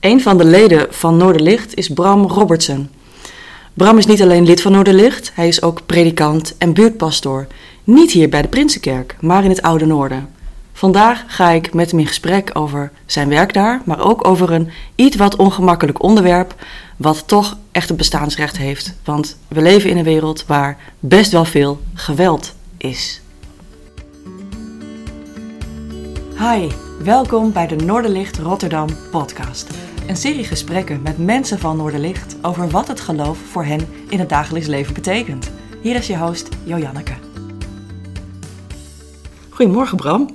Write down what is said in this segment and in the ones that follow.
Een van de leden van Noorderlicht is Bram Robertson. Bram is niet alleen lid van Noorderlicht, hij is ook predikant en buurtpastoor. Niet hier bij de Prinsenkerk, maar in het Oude Noorden. Vandaag ga ik met hem in gesprek over zijn werk daar, maar ook over een iets wat ongemakkelijk onderwerp, wat toch echt een bestaansrecht heeft. Want we leven in een wereld waar best wel veel geweld is. Hi, welkom bij de Noorderlicht Rotterdam podcast. Een serie gesprekken met mensen van Noorderlicht over wat het geloof voor hen in het dagelijks leven betekent. Hier is je host Jojanneke. Goedemorgen Bram.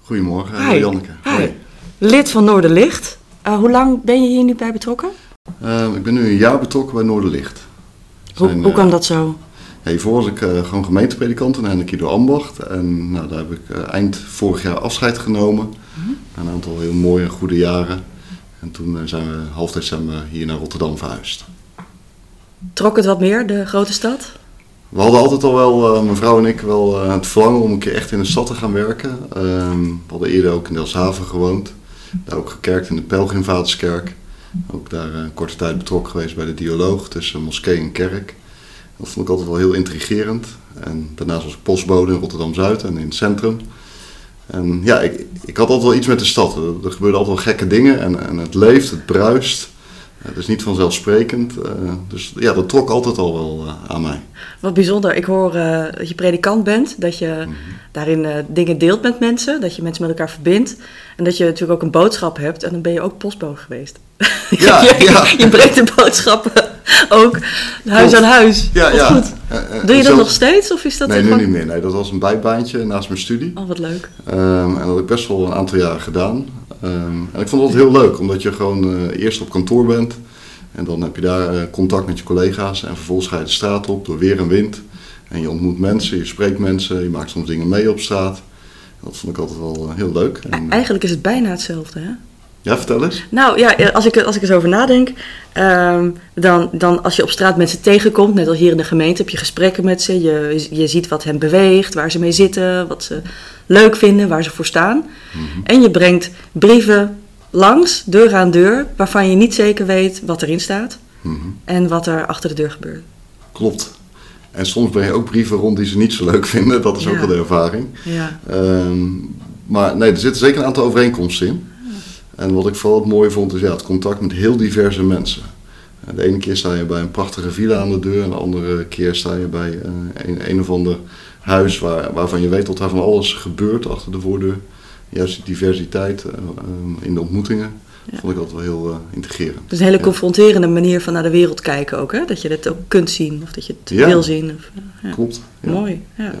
Goedemorgen, Hi. Janneke. Hi. Lid van Noorderlicht. Uh, hoe lang ben je hier nu bij betrokken? Uh, ik ben nu een jaar betrokken bij Noorderlicht. Hoe, hoe kwam dat zo? Ja, hiervoor was ik uh, gewoon gemeentepredikant in Hennekido Ambacht. En nou, daar heb ik uh, eind vorig jaar afscheid genomen. Mm -hmm. Een aantal heel mooie en goede jaren. En toen uh, zijn we half december hier naar Rotterdam verhuisd. Trok het wat meer, de grote stad? We hadden altijd al wel, mijn vrouw en ik, wel het verlangen om een keer echt in de stad te gaan werken. Ehm, we hadden eerder ook in Delfshaven gewoond. Daar ook gekerkt in de Pelgrimvaderskerk. Ook daar een korte tijd betrokken geweest bij de dialoog tussen moskee en kerk. Dat vond ik altijd wel heel intrigerend. En daarnaast was ik postbode in Rotterdam-Zuid en in het centrum. En ja, ik, ik had altijd wel iets met de stad. Er, er gebeurden altijd wel gekke dingen en, en het leeft, het bruist. Het is niet vanzelfsprekend. Uh, dus ja, dat trok altijd al wel uh, aan mij. Wat bijzonder. Ik hoor uh, dat je predikant bent. Dat je mm -hmm. daarin dingen deelt met mensen. Dat je mensen met elkaar verbindt. En dat je natuurlijk ook een boodschap hebt. En dan ben je ook postbode geweest. Ja, je, ja. je brengt de boodschappen ook huis Klopt. aan huis. Ja, ja. goed. Doe je dat nog steeds? Of is dat Nee, nu gewoon... niet meer. Nee, dat was een bijbaantje naast mijn studie. Oh, wat leuk. Ehm, en dat heb ik best wel een aantal jaren gedaan. Ehm, en ik vond het heel leuk, omdat je gewoon eh, eerst op kantoor bent. En dan heb je daar eh, contact met je collega's. En vervolgens ga je de straat op door weer en wind. En je ontmoet mensen, je spreekt mensen, je maakt soms dingen mee op straat. Dat vond ik altijd wel eh, heel leuk. En, Eigenlijk is het bijna hetzelfde, hè? Ja, vertel eens. Nou ja, als ik, als ik zo over nadenk, ehm, dan, dan als je op straat mensen tegenkomt, net als hier in de gemeente, heb je gesprekken met ze. Je, je ziet wat hen beweegt, waar ze mee zitten, wat ze leuk vinden, waar ze voor staan. En je brengt brieven langs, deur aan deur, waarvan je niet zeker weet wat erin staat Mhm. en wat er achter de deur gebeurt. Klopt. En soms breng je ook brieven rond die ze niet zo leuk vinden. Dat is ook wel de ervaring. Ja. Ehm, maar nee, er zitten zeker een aantal overeenkomsten in. En wat ik vooral het mooie vond, is ja, het contact met heel diverse mensen. De ene keer sta je bij een prachtige villa aan de deur, en de andere keer sta je bij eh, een, een of ander huis waar, waarvan je weet dat daar van alles gebeurt achter de voordeur. Juist die diversiteit eh, eh, in de ontmoetingen Ja. vond ik altijd wel heel eh, integrerend. Dus een hele Ja. confronterende manier van naar de wereld kijken ook, hè? Dat je het ook kunt zien of dat je het Ja. wil zien. Of, ja. Klopt. Mooi, ja.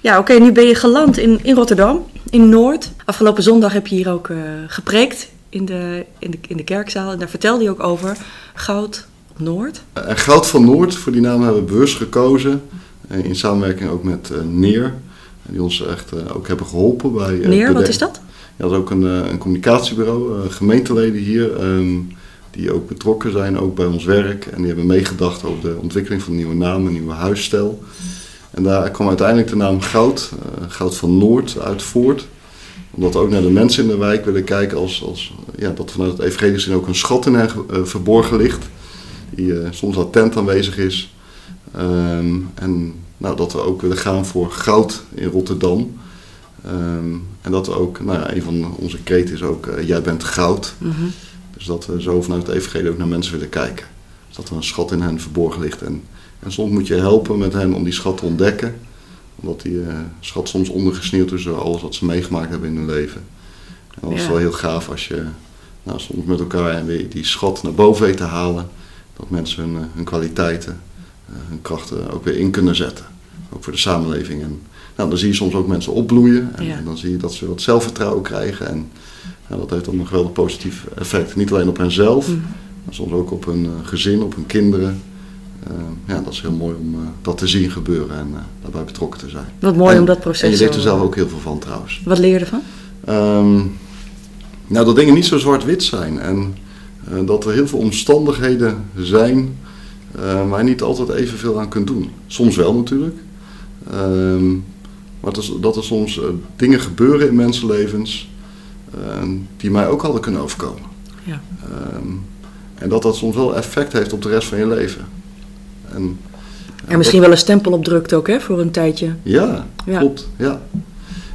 Ja. Oké, nu ben je geland in, in Rotterdam, in Noord. Afgelopen zondag heb je hier ook eh, gepreekt in de, in, de, in de kerkzaal. En daar vertelde je ook over Goud op Noord. En Goud van Noord, voor die naam hebben we bewust gekozen. eh, In samenwerking ook met Neer. Die ons echt ook hebben geholpen bij... Neer, wat is dat? Ja, dat is ook een, een communicatiebureau. gemeenteleden hier. ehm, die ook betrokken zijn, ook bij ons werk. En die hebben meegedacht over de ontwikkeling van een nieuwe naam, een nieuwe huisstijl. En daar kwam uiteindelijk de naam Goud, eh, Goud van Noord, uit voort. Omdat we ook naar de mensen in de wijk willen kijken als, als ja, dat vanuit het evangelie zin ook een schat in hen eh, verborgen ligt. Die eh, soms latent aanwezig is. Ehm, en nou, dat we ook willen gaan voor goud in Rotterdam. Ehm, en dat we ook, nou ja, een van onze kreten is ook, jij bent goud. Mhm. Dus dat we zo vanuit het evangelie ook naar mensen willen kijken. Dus dat er een schat in hen verborgen ligt. En, en soms moet je helpen met hen om die schat te ontdekken. Omdat die eh, schat soms ondergesneeuwd is door alles wat ze meegemaakt hebben in hun leven. En dan is Ja. wel heel gaaf als je nou, soms met elkaar weer die schat naar boven weet te halen. Dat mensen hun, eh, hun kwaliteiten, eh, hun krachten ook weer in kunnen zetten. Ook voor de samenleving. En nou, dan zie je soms ook mensen opbloeien. En, Ja. en dan zie je dat ze wat zelfvertrouwen krijgen. En nou, dat heeft dan een geweldig positief effect. Niet alleen op henzelf, Mhm. maar soms ook op hun gezin, op hun kinderen. Eh, ja, dat is heel mooi om eh, dat te zien gebeuren en eh, daarbij betrokken te zijn. Wat mooi En- om dat proces En je leert er zelf ook heel veel van trouwens. Wat leer je ervan? Ehm, nou, dat dingen niet zo zwart-wit zijn. En eh, dat er heel veel omstandigheden zijn waar je niet altijd evenveel aan kunt doen. Soms wel natuurlijk. Ehm, maar dat, is, dat er soms dingen gebeuren in mensenlevens die mij ook hadden kunnen overkomen. Ja. Ehm, en dat dat soms wel effect heeft op de rest van je leven. En, En misschien wel een stempel opdrukt ook, hè, voor een tijdje. Ja, Ja. klopt. Ja.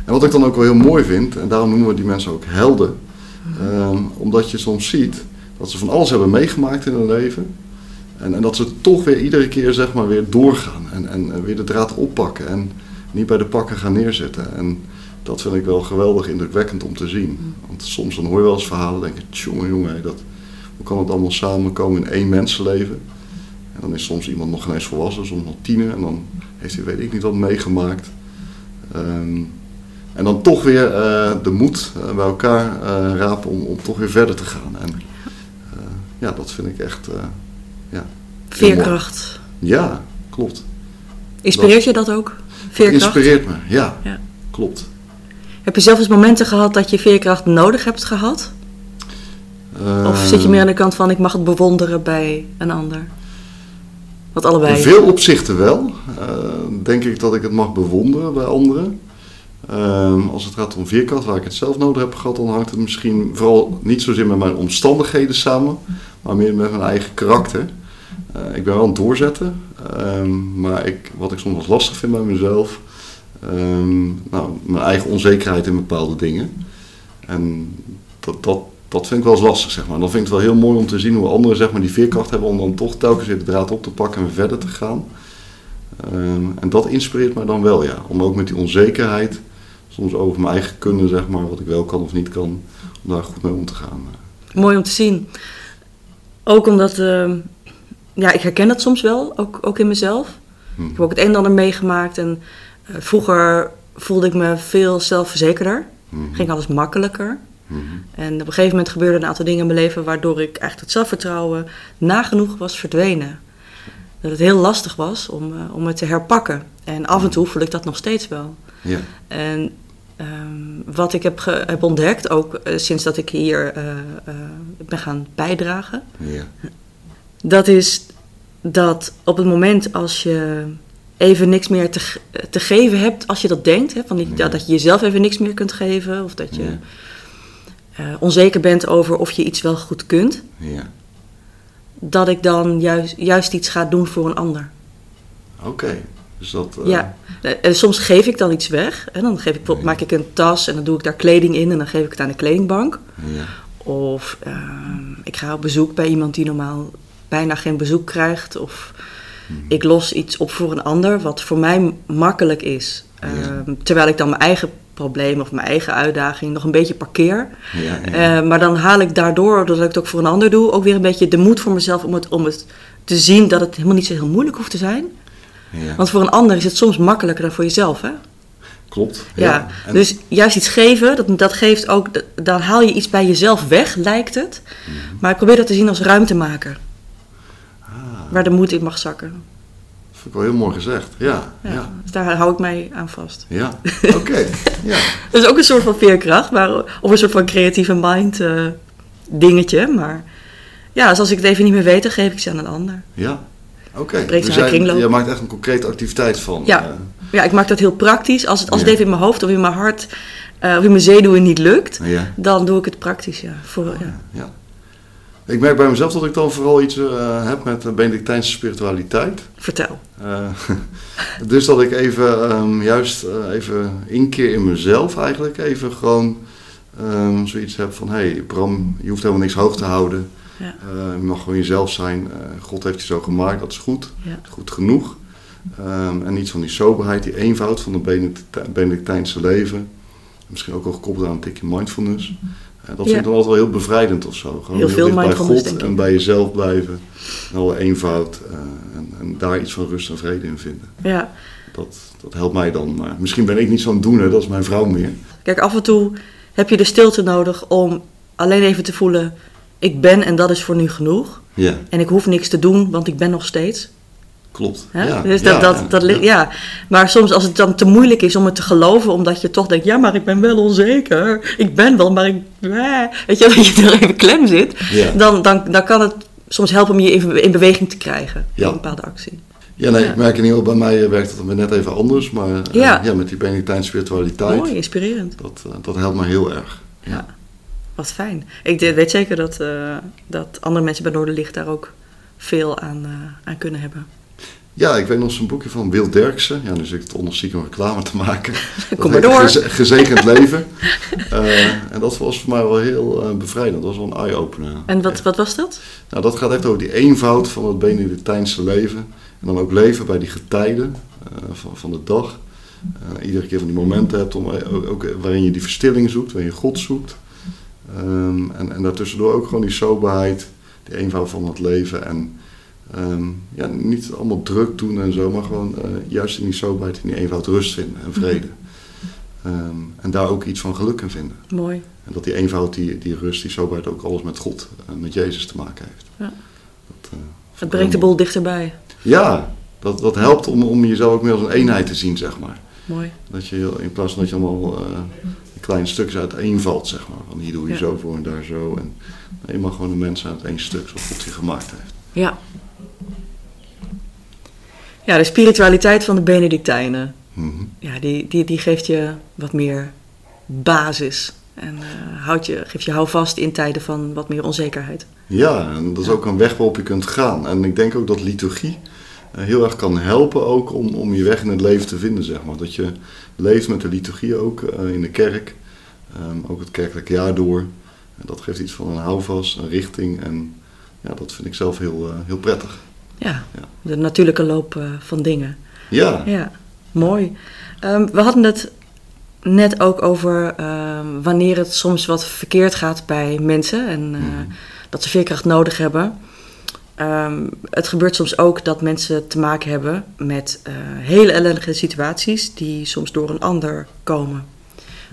En wat ik dan ook wel heel mooi vind, en daarom noemen we die mensen ook helden, ehm, omdat je soms ziet dat ze van alles hebben meegemaakt in hun leven. En, en dat ze toch weer iedere keer zeg maar weer doorgaan en, en weer de draad oppakken en niet bij de pakken gaan neerzetten. En dat vind ik wel geweldig indrukwekkend om te zien. Want soms dan hoor je wel eens verhalen en denk je, jongen, jongen, dat, hoe kan het allemaal samenkomen in één mensenleven? En dan is soms iemand nog geen eens volwassen, soms nog tiener. En dan heeft hij weet ik niet wat meegemaakt. Ehm, en dan toch weer eh, de moed eh, bij elkaar eh, rapen om, om toch weer verder te gaan. En ja, dat vind ik echt, ja. Veerkracht. Ja, klopt. Inspireert je dat ook? Veerkracht? Inspireert me, ja. Ja. Klopt. Heb je zelf eens momenten gehad dat je veerkracht nodig hebt gehad? Of zit je meer aan de kant van ik mag het bewonderen bij een ander? Wat allebei. In veel opzichten wel. Eh, denk ik dat ik het mag bewonderen bij anderen. Ehm, als het gaat om veerkracht, waar ik het zelf nodig heb gehad, dan hangt het misschien vooral niet zozeer met mijn omstandigheden samen, maar meer met mijn eigen karakter. Eh, ik ben wel aan het doorzetten, ehm, maar ik, wat ik soms lastig vind bij mezelf, ehm, nou, mijn eigen onzekerheid in bepaalde dingen. En dat, dat, dat vind ik wel eens lastig, zeg maar. Dan vind ik het wel heel mooi om te zien hoe anderen zeg maar, die veerkracht hebben om dan toch telkens weer de draad op te pakken en weer verder te gaan. Ehm, en dat inspireert mij dan wel, ja. Om ook met die onzekerheid, soms over mijn eigen kunnen, zeg maar, wat ik wel kan of niet kan, om daar goed mee om te gaan. Mooi om te zien. Ook omdat, eh, ja, ik herken dat soms wel, ook, ook in mezelf. Hm. Ik heb ook het een en ander meegemaakt en eh, vroeger voelde ik me veel zelfverzekerder. Mhm. Ging alles makkelijker. En op een gegeven moment gebeurden een aantal dingen in mijn leven waardoor ik eigenlijk het zelfvertrouwen nagenoeg was verdwenen. Dat het heel lastig was om, eh, om het te herpakken. En af en toe voel ik dat nog steeds wel. Ja, En ehm, wat ik heb, ge- heb ontdekt, ook eh, sinds dat ik hier eh, ben gaan bijdragen, ja, dat is dat op het moment als je even niks meer te, te geven hebt, als je dat denkt, hè, van die, Ja. dat je jezelf even niks meer kunt geven, of dat je Ja. Eh, onzeker bent over of je iets wel goed kunt, ja. dat ik dan juist, juist iets ga doen voor een ander. Oké. Dus dat... eh, Ja, Eh, en soms geef ik dan iets weg. En dan geef ik, bijvoorbeeld, Ja. maak ik een tas en dan doe ik daar kleding in en dan geef ik het aan de kledingbank. Ja, Of ehm, ik ga op bezoek bij iemand die normaal bijna geen bezoek krijgt. Of Mhm. ik los iets op voor een ander, wat voor mij makkelijk is. Ja. Ehm, terwijl ik dan mijn eigen probleem of mijn eigen uitdaging nog een beetje parkeer. ja, ja. Eh, maar dan haal ik daardoor, doordat ik het ook voor een ander doe, ook weer een beetje de moed voor mezelf om het, om het te zien dat het helemaal niet zo heel moeilijk hoeft te zijn. ja. Want voor een ander is het soms makkelijker dan voor jezelf, hè? Klopt. Ja, En- dus juist iets geven, dat, dat geeft ook, dan haal je iets bij jezelf weg, lijkt het. Mhm. Maar ik probeer dat te zien als ruimtemaker, Ah, waar de moed in mag zakken. Dat vind ik wel heel mooi gezegd. Ja, Ja, ja. Dus daar hou ik mij aan vast. Ja, oké. Ja, Dat is ook een soort van veerkracht, maar, of een soort van creatieve mind eh, dingetje. Maar ja, dus als ik het even niet meer weet, dan geef ik ze aan een ander. ja. Oké. Breekt Dus jij, maakt echt een concrete activiteit van. Ja. eh, Ja, ik maak dat heel praktisch. Als het, als het even in mijn hoofd of in mijn hart eh, of in mijn zenuwen niet lukt, ja. dan doe ik het praktisch, ja. Voor, ja. Ja. Ik merk bij mezelf dat ik dan vooral iets eh, heb met Benedictijnse spiritualiteit. Vertel. Eh, dus dat ik even, ehm, juist eh, even inkeer in mezelf eigenlijk. Even gewoon ehm, zoiets heb van, hé hey, Bram, je hoeft helemaal niks hoog te houden. Ja. Je mag gewoon jezelf zijn. God heeft je zo gemaakt, dat is goed. Ja. Goed genoeg. Ehm, en niet van die soberheid, die eenvoud van het Benedictij- Benedictijnse leven. Misschien ook wel gekoppeld aan een tikje mindfulness. Eh, dat vind Ja. ik dan altijd wel heel bevrijdend of zo. Gewoon Heel veel bij God en bij jezelf blijven. En alle eenvoud. eh, en, en daar iets van rust en vrede in vinden. Ja. Dat, dat helpt mij dan. Maar misschien ben ik niet zo'n doener, dat is mijn vrouw meer. Kijk, af en toe heb je de stilte nodig om alleen even te voelen: ik ben en dat is voor nu genoeg. Ja, En ik hoef niks te doen, want ik ben nog steeds. Klopt. Ja, dus dat, ja, dat, dat, ja. Maar soms als het dan te moeilijk is om het te geloven, omdat je toch denkt: ja, maar ik ben wel onzeker. Ik ben wel, maar ik. Weet je, dat je er even klem zit. Dan, dan, dan kan het soms helpen om je in, in beweging te krijgen. Ja. Een bepaalde actie. Ja, nee, ik merk in ieder geval bij mij werkt het dan weer net even anders. Maar eh, Ja. met die Benedictijnse spiritualiteit, Mooi, inspirerend. dat, eh, dat helpt me heel erg. Ja. wat fijn. Ik weet zeker dat, eh, dat andere mensen bij Noorderlicht daar ook veel aan, aan kunnen hebben. Ja, ik weet nog zo'n boekje van Wil Derksen. Ja, nu zit ik het onderstiekem reclame te maken. Dat Kom maar door. Geze- gezegend leven. Eh, en dat was voor mij wel heel eh, bevrijdend. Dat was wel een eye-opener. En wat, wat was dat? Nou, dat gaat echt over die eenvoud van het Benedictijnse leven. En dan ook leven bij die getijden eh, van, van de dag. Iedere keer van die momenten hebt om, ook, ook waarin je die verstilling zoekt, waarin je God zoekt. Ehm, en, en daartussendoor ook gewoon die soberheid, die eenvoud van het leven. En ehm, ja, niet allemaal druk doen en zo, maar gewoon eh, juist in die soberheid, in die eenvoud rust vinden en vrede. Ehm, en daar ook iets van geluk in vinden. Mooi. En dat die eenvoud, die, die rust, die soberheid ook alles met God, eh, met Jezus te maken heeft. Ja. Dat, eh, Het brengt de boel dichterbij. Ja, dat, dat helpt om, om jezelf ook meer als een eenheid te zien, zeg maar. Mooi. Dat je in plaats van dat je allemaal eh, kleine stukjes uiteenvalt, zeg maar. Van hier doe je Ja. zo voor en daar zo. En je mag gewoon de mensen uit één stuk, zoals God je gemaakt heeft. Ja. Ja, de spiritualiteit van de Benedictijnen. Mhm. Ja, die, die, die geeft je wat meer basis. En eh, houdt je, geeft je houvast in tijden van wat meer onzekerheid. Ja, en dat is ook een weg waarop je kunt gaan. En ik denk ook dat liturgie eh, heel erg kan helpen ook om, om je weg in het leven te vinden, zeg maar. Dat je leeft met de liturgie ook eh, in de kerk, Ehm, ook het kerkelijk jaar door. En dat geeft iets van een houvast, een richting en ja, dat vind ik zelf heel, heel prettig. Ja, de natuurlijke loop eh, van dingen. Ja, Ja, mooi. Ehm, we hadden het net ook over ehm, wanneer het soms wat verkeerd gaat bij mensen en eh, Mhm. dat ze veerkracht nodig hebben. Ehm, het gebeurt soms ook dat mensen te maken hebben met eh, hele ellendige situaties die soms door een ander komen.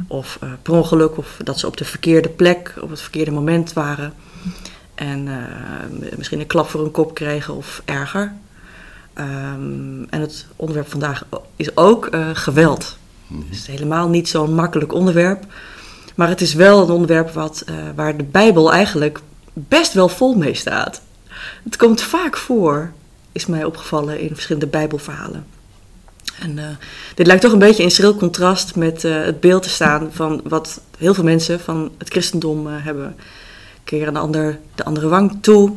Of per ongeluk, of dat ze op de verkeerde plek, op het verkeerde moment waren. En eh, misschien een klap voor hun kop kregen of erger. Ehm, en het onderwerp vandaag is ook eh, geweld. Mhm. Het is helemaal niet zo'n makkelijk onderwerp. Maar het is wel een onderwerp wat, eh, waar de Bijbel eigenlijk best wel vol mee staat. Het komt vaak voor, is mij opgevallen in verschillende Bijbelverhalen. En dit lijkt toch een beetje in schril contrast met het beeld te staan van wat heel veel mensen van het christendom hebben. Keer een ander de andere wang toe.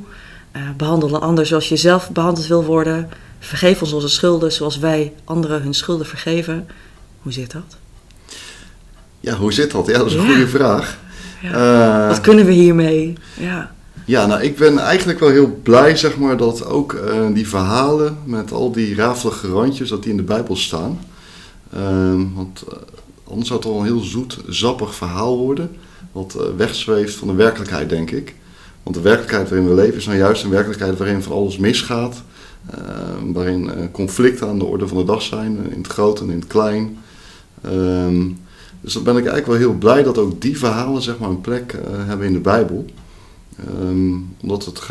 eh, behandel een ander zoals je zelf behandeld wil worden. Vergeef ons onze schulden zoals wij anderen hun schulden vergeven. Hoe zit dat? ja hoe zit dat? Ja, dat is een Ja. goede vraag. Ja. Eh, Wat kunnen we hiermee? Ja. Ja, nou, ik ben eigenlijk wel heel blij, zeg maar, dat ook eh, die verhalen met al die rafelige randjes, dat die in de Bijbel staan. Ehm, want anders zou het wel een heel zoet, zappig verhaal worden, wat eh, wegzweeft van de werkelijkheid, denk ik. Want de werkelijkheid waarin we leven is nou juist een werkelijkheid waarin van alles misgaat. eh, waarin eh, conflicten aan de orde van de dag zijn, eh, in het groot en in het klein. Ehm, dus dan ben ik eigenlijk wel heel blij dat ook die verhalen zeg maar, een plek hebben in de Bijbel. Ehm, omdat het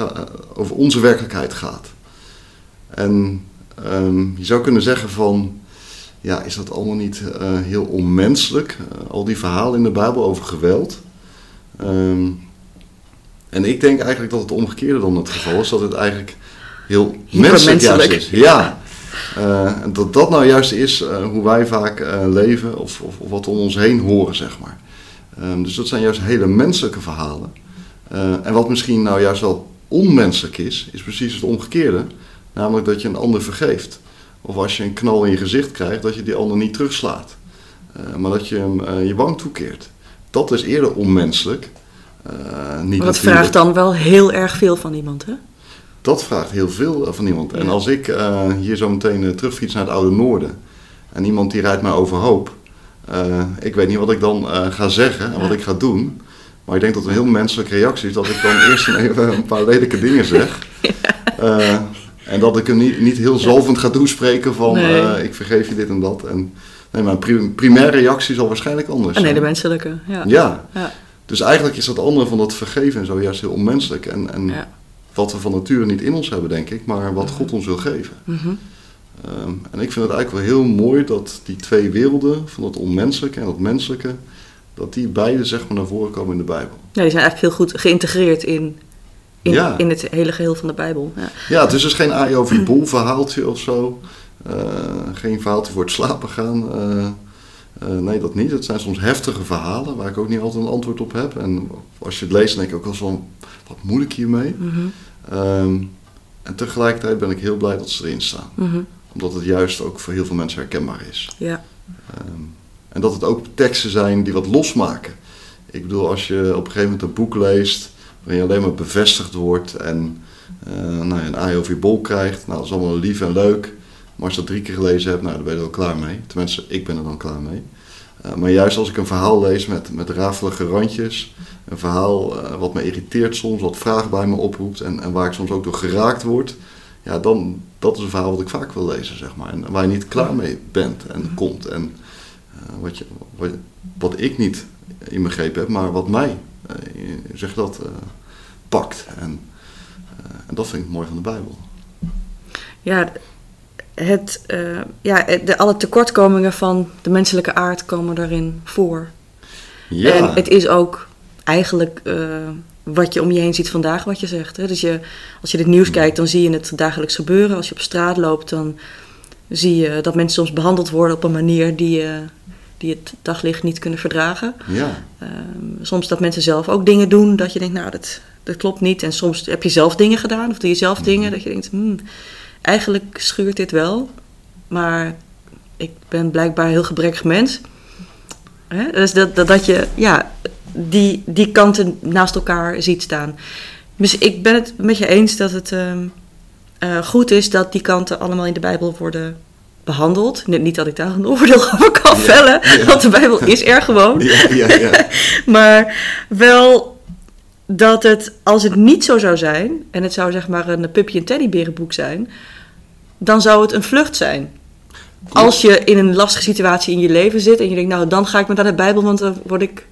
over onze werkelijkheid gaat. En ehm, je zou kunnen zeggen van, ja, is dat allemaal niet heel onmenselijk? Al die verhalen in de Bijbel over geweld. Ehm, en ik denk eigenlijk dat het omgekeerde dan het geval is, dat het eigenlijk heel menselijk juist is. Ja. Eh, dat dat nou juist is eh, hoe wij vaak eh, leven of, of, of wat om ons heen horen, zeg maar. Ehm, dus dat zijn juist hele menselijke verhalen. En wat misschien nou juist wel onmenselijk is, is precies het omgekeerde. Namelijk dat je een ander vergeeft. Of als je een knal in je gezicht krijgt, dat je die ander niet terugslaat. Maar dat je hem je wang toekeert. Dat is eerder onmenselijk. Eh, niet Maar dat vraagt dan wel heel erg veel van iemand, hè? dat vraagt heel veel eh, van iemand. En als ik eh, hier zo meteen terugfiets naar het Oude Noorden en iemand die rijdt mij overhoop, ik weet niet wat ik dan ga zeggen en wat ik ga doen. Maar ik denk dat een heel menselijke reactie is dat ik dan eerst een, even een paar lelijke dingen zeg. En dat ik hem niet, niet heel zalvend ga toespreken van Nee. ik vergeef je dit en dat. En, nee, mijn prim- primaire reactie zal waarschijnlijk anders Een zijn. hele menselijke, ja. Ja, Ja. dus eigenlijk is dat andere van dat vergeven en zo juist heel onmenselijk. En, en Ja. wat we van nature niet in ons hebben, denk ik, maar wat God ons wil geven. Mhm. Ehm, en ik vind het eigenlijk wel heel mooi dat die twee werelden, van het onmenselijke en het menselijke, dat die beide zeg maar naar voren komen in de Bijbel. Ja, die zijn eigenlijk heel goed geïntegreerd in, in, Ja. in het hele geheel van de Bijbel. Ja. Ja, het is dus geen aai over je bol verhaaltje of zo. Eh, geen verhaaltje voor het slapen gaan. Eh, Eh, nee, dat niet. Het zijn soms heftige verhalen waar ik ook niet altijd een antwoord op heb. En als je het leest, denk ik ook wel van, wat moet ik hiermee? Mhm. Ehm, en tegelijkertijd ben ik heel blij dat ze erin staan. Mhm. Omdat het juist ook voor heel veel mensen herkenbaar is. Ja. Ehm, en dat het ook teksten zijn die wat losmaken. Ik bedoel, als je op een gegeven moment een boek leest waarin je alleen maar bevestigd wordt en nou, een aai over je bol krijgt, nou, dat is allemaal lief en leuk. Maar als je dat drie keer gelezen hebt, nou, dan ben je er wel klaar mee. Tenminste, ik ben er dan klaar mee. Eh, maar juist als ik een verhaal lees met, met rafelige randjes, een verhaal eh, wat me irriteert soms, wat vragen bij me oproept en, en waar ik soms ook door geraakt word, ja, dan dat is een verhaal wat ik vaak wil lezen, zeg maar. En waar je niet klaar mee bent en komt. En eh, wat, je, wat, wat ik niet inbegrepen heb, maar wat mij, zeg dat, pakt. En, en dat vind ik mooi van de Bijbel. Ja, het, eh, ja de, alle tekortkomingen van de menselijke aard komen daarin voor. Ja, En het is ook eigenlijk eh, wat je om je heen ziet vandaag, wat je zegt. Hè? Dus je, als je het nieuws kijkt, dan zie je het dagelijks gebeuren. Als je op straat loopt, dan zie je dat mensen soms behandeld worden op een manier die, eh, die het daglicht niet kunnen verdragen. ja, Ehm, soms dat mensen zelf ook dingen doen dat je denkt, nou, dat, dat klopt niet. En soms heb je zelf dingen gedaan of doe je zelf dingen dat je denkt, hmm, eigenlijk schuurt dit wel. Maar ik ben blijkbaar een heel gebrekkig mens. Hè? Dus dat, dat, dat je ja, die, die kanten naast elkaar ziet staan. Dus ik ben het met je eens dat het ehm, eh, goed is dat die kanten allemaal in de Bijbel worden behandeld. Niet niet dat ik daar een oordeel over kan vellen, ja. want de Bijbel is er gewoon. ja. Maar wel dat het, als het niet zo zou zijn, en het zou zeg maar een Puppy en Teddyberenboek zijn, dan zou het een vlucht zijn. Als je in een lastige situatie in je leven zit en je denkt, nou dan ga ik met naar de Bijbel, want dan word ik,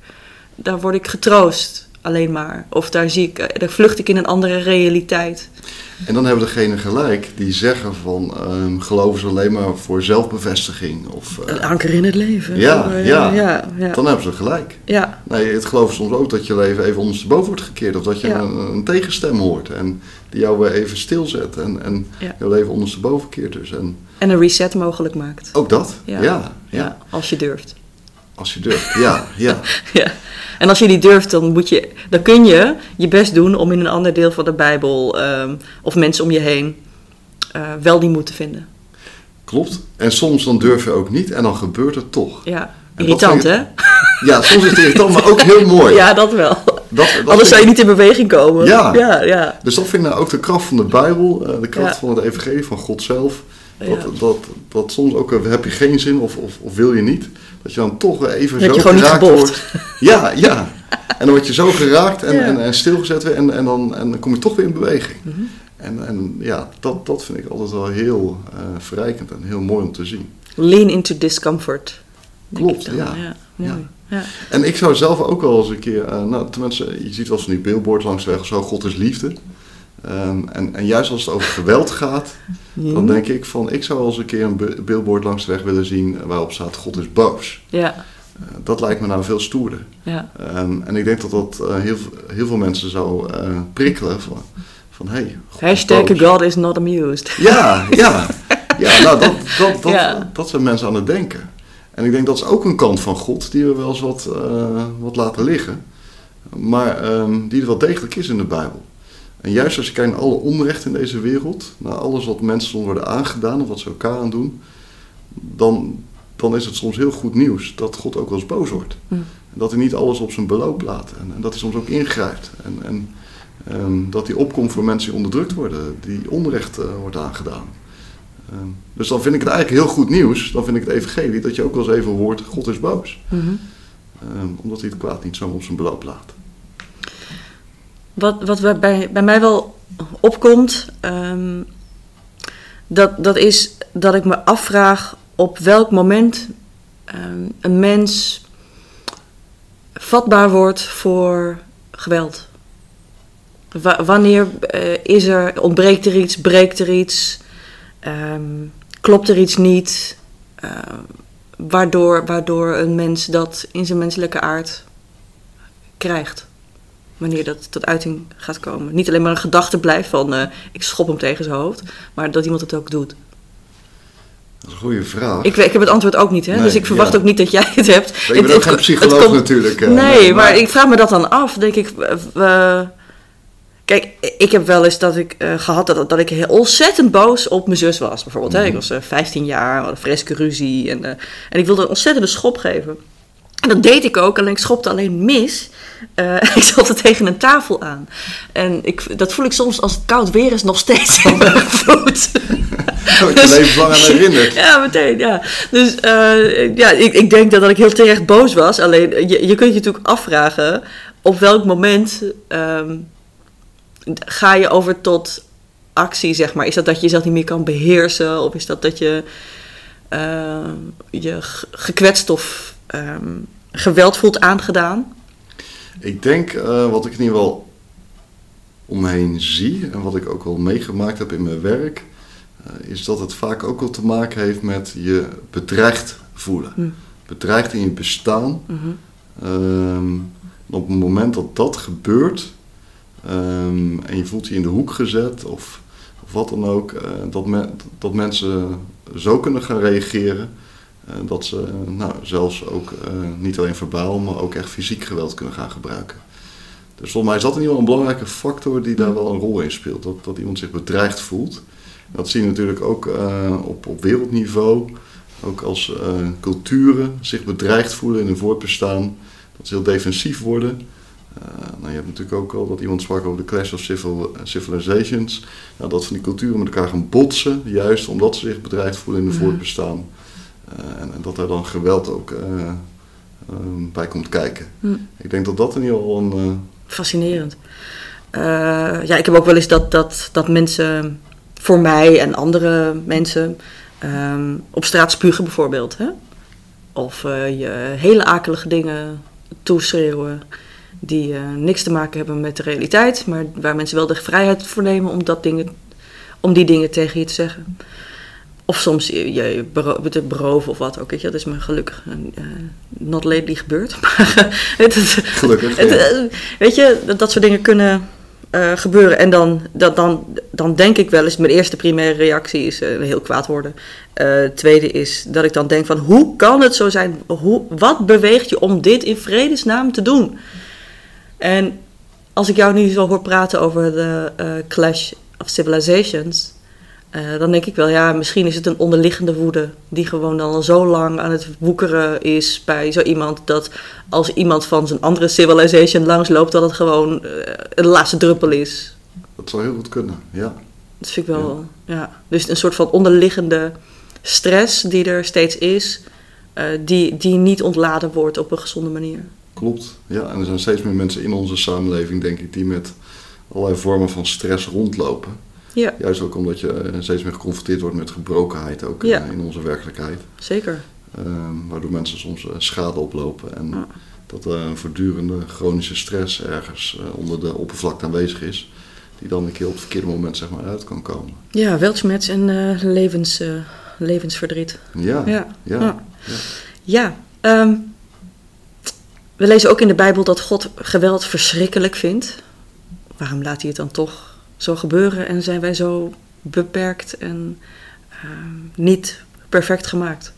daar word ik getroost alleen maar. Of daar, zie ik, daar vlucht ik in een andere realiteit. En dan hebben degene gelijk die zeggen van ehm, geloven ze alleen maar voor zelfbevestiging. Of, eh, Een anker in het leven. Ja, eh, ja. ja, ja. Dan hebben ze gelijk. ja. Nee, het geloof soms ook dat je leven even ondersteboven wordt gekeerd. Of dat je Ja. een, een tegenstem hoort. En die jou weer even stilzet. En, en Ja. jouw leven ondersteboven keert dus. En En een reset mogelijk maakt. ook dat. Ja. Ja, ja, Als je durft. Als je durft. Ja, ja. Ja. En als je die durft, dan, moet je, dan kun je je best doen om in een ander deel van de Bijbel ehm, of mensen om je heen eh, wel die moed te vinden. Klopt. En soms dan durf je ook niet. En dan gebeurt het toch. Ja, En irritant hè? Ja, soms is het irritant, maar ook heel mooi. Ja, dat wel. Dat, dat Anders zou je niet in beweging komen. Ja. ja, ja. Dus dat vind ik nou ook de kracht van de Bijbel, eh, de kracht Ja. van het evangelie, van God zelf. Dat, Ja. dat, dat soms ook eh, heb je geen zin of, of, of wil je niet, dat je dan toch even Dat zo je gewoon niet geraakt wordt. Ja, ja. En dan word je zo geraakt en, Ja. en, en stilgezet weer en, en, dan, en dan kom je toch weer in beweging. Mhm. En, en ja, dat, dat vind ik altijd wel heel eh, verrijkend en heel mooi om te zien. Lean into discomfort. Klopt, ja. ja. Ja. En ik zou zelf ook wel eens een keer, eh, nou tenminste, je ziet wel eens van die billboards langs de weg of zo, God is liefde. Ehm, en, en juist als het over geweld gaat, dan denk ik van, ik zou wel eens een keer een bi- billboard langs de weg willen zien waarop staat God is boos. Ja, Eh, dat lijkt me nou veel stoerder. ja. Ehm, en ik denk dat dat eh, heel, heel veel mensen zou eh, prikkelen van, van hey, God is Hashtag. God is not amused. Ja, ja. Ja, nou, dat, dat, dat, Ja. dat zijn mensen aan het denken. En ik denk dat is ook een kant van God die we wel eens wat, wat laten liggen. Maar ehm, die er wel degelijk is in de Bijbel. En juist als je kijkt naar alle onrecht in deze wereld, naar alles wat mensen worden aangedaan of wat ze elkaar aan doen, dan, dan is het soms heel goed nieuws dat God ook wel eens boos wordt. Hm. En dat hij niet alles op zijn beloop laat. En, en dat hij soms ook ingrijpt. En, en ehm, dat hij opkomt voor mensen die onderdrukt worden, die onrecht eh, wordt aangedaan. Ehm, dus dan vind ik het eigenlijk heel goed nieuws. Dan vind ik het evangelie dat je ook wel eens even hoort, God is boos. Mhm. Ehm, omdat hij het kwaad niet zo op zijn beloop laat. Wat, wat bij- bij, mij wel opkomt, ehm, dat, dat is dat ik me afvraag op welk moment ehm, een mens vatbaar wordt voor geweld. Wa- wanneer eh, is er, ontbreekt er iets, breekt er iets, ehm, klopt er iets niet, ehm, waardoor, waardoor een mens dat in zijn menselijke aard krijgt wanneer dat tot uiting gaat komen. Niet alleen maar een gedachte blijft van eh, ik schop hem tegen zijn hoofd, maar dat iemand het ook doet. Dat is een goede vraag. Ik, ik heb het antwoord ook niet, hè? Nee, dus ik verwacht ja. ook niet dat jij het hebt. ik ben Het- ook het- geen psycholoog komt- natuurlijk. eh, Nee, maar ik vraag me dat dan af. Denk ik, eh, kijk, ik heb wel eens dat ik eh, gehad dat, dat ik heel ontzettend boos op mijn zus was. Bijvoorbeeld, hè? ik was eh, 15 jaar, we hadden freske ruzie en, en ik wilde een ontzettende schop geven. En dat deed ik ook, alleen ik schopte alleen mis. Eh, ik zat er tegen een tafel aan. En ik, dat voel ik soms als het koud weer is nog steeds in mijn voet. Oh, ik er levenslang aan herinnerd. Ja, meteen, ja. Dus eh, ja, ik, ik denk dat, dat ik heel terecht boos was. Alleen, je, je kunt je natuurlijk afvragen... op welk moment ehm, ga je over tot actie, zeg maar. Is dat dat je jezelf niet meer kan beheersen? Of is dat dat je eh, je gekwetst of ehm, geweld voelt aangedaan? Ik denk, eh, wat ik in ieder geval om me heen zie en wat ik ook wel meegemaakt heb in mijn werk, eh, is dat het vaak ook wel te maken heeft met je bedreigd voelen. Hm. Bedreigd in je bestaan. Mhm. Ehm, op het moment dat dat gebeurt ehm, en je voelt je in de hoek gezet of, of wat dan ook, eh, dat, dat mensen zo kunnen gaan reageren. Eh, dat ze eh, nou, zelfs ook eh, niet alleen verbaal, maar ook echt fysiek geweld kunnen gaan gebruiken. Dus volgens mij is dat in ieder geval een belangrijke factor die daar wel een rol in speelt. Dat, dat iemand zich bedreigd voelt. Dat zie je natuurlijk ook op, op wereldniveau. Ook als culturen zich bedreigd voelen in hun voortbestaan. Dat ze heel defensief worden. Nou, je hebt natuurlijk ook al dat iemand sprak over de clash of civil, civilizations. Nou, dat van die culturen met elkaar gaan botsen. Juist omdat ze zich bedreigd voelen in hun Mhm. voortbestaan. Eh, en, en dat daar dan geweld ook eh, eh, bij komt kijken. Hm. Ik denk dat dat in ieder geval een... eh, Fascinerend. Ja, ik heb ook wel eens dat, dat, dat mensen voor mij en andere mensen ehm, op straat spugen bijvoorbeeld. Hè? Of je hele akelige dingen toeschreeuwen die niks te maken hebben met de realiteit, maar waar mensen wel de vrijheid voor nemen om, dat dingen, om die dingen tegen je te zeggen. Of soms je, bero- te beroven of wat ook. Weet je? Dat is me gelukkig eh, not lately gebeurd. Maar het, is- gelukkig. het, ja. eh, weet je, dat, dat soort dingen kunnen eh, gebeuren. En dan, dat, dan, dan denk ik wel eens, mijn eerste primaire reactie is eh, heel kwaad worden. Eh tweede is dat ik dan denk van, hoe kan het zo zijn? Hoe, wat beweegt je om dit in vredesnaam te doen? En als ik jou nu zo hoor praten over de eh, clash of civilizations... eh, dan denk ik wel, ja, misschien is het een onderliggende woede... die gewoon dan al zo lang aan het woekeren is bij zo iemand... dat als iemand van zijn andere civilization langsloopt... dat het gewoon eh, een laatste druppel is. Dat zou heel goed kunnen, ja. Dat vind ik wel, ja. Dus een soort van onderliggende stress die er steeds is... eh, die, die niet ontladen wordt op een gezonde manier. Klopt. Ja, en er zijn steeds meer mensen in onze samenleving, denk ik, die met allerlei vormen van stress rondlopen. Ja, Juist ook omdat je eh, steeds meer geconfronteerd wordt met gebrokenheid, ook Ja. eh, in onze werkelijkheid. zeker. Ehm, waardoor mensen soms eh, schade oplopen en dat er een voortdurende chronische stress ergens onder de oppervlakte aanwezig is. Die dan een keer op het verkeerde moment zeg maar uit kan komen. Ja, weltschmerz en eh, levens, levensverdriet. Ja, Ja, ja. ja. Ja, ehm, we lezen ook in de Bijbel dat God geweld verschrikkelijk vindt. Waarom laat hij het dan toch zo gebeuren en zijn wij zo beperkt en ehm, niet perfect gemaakt?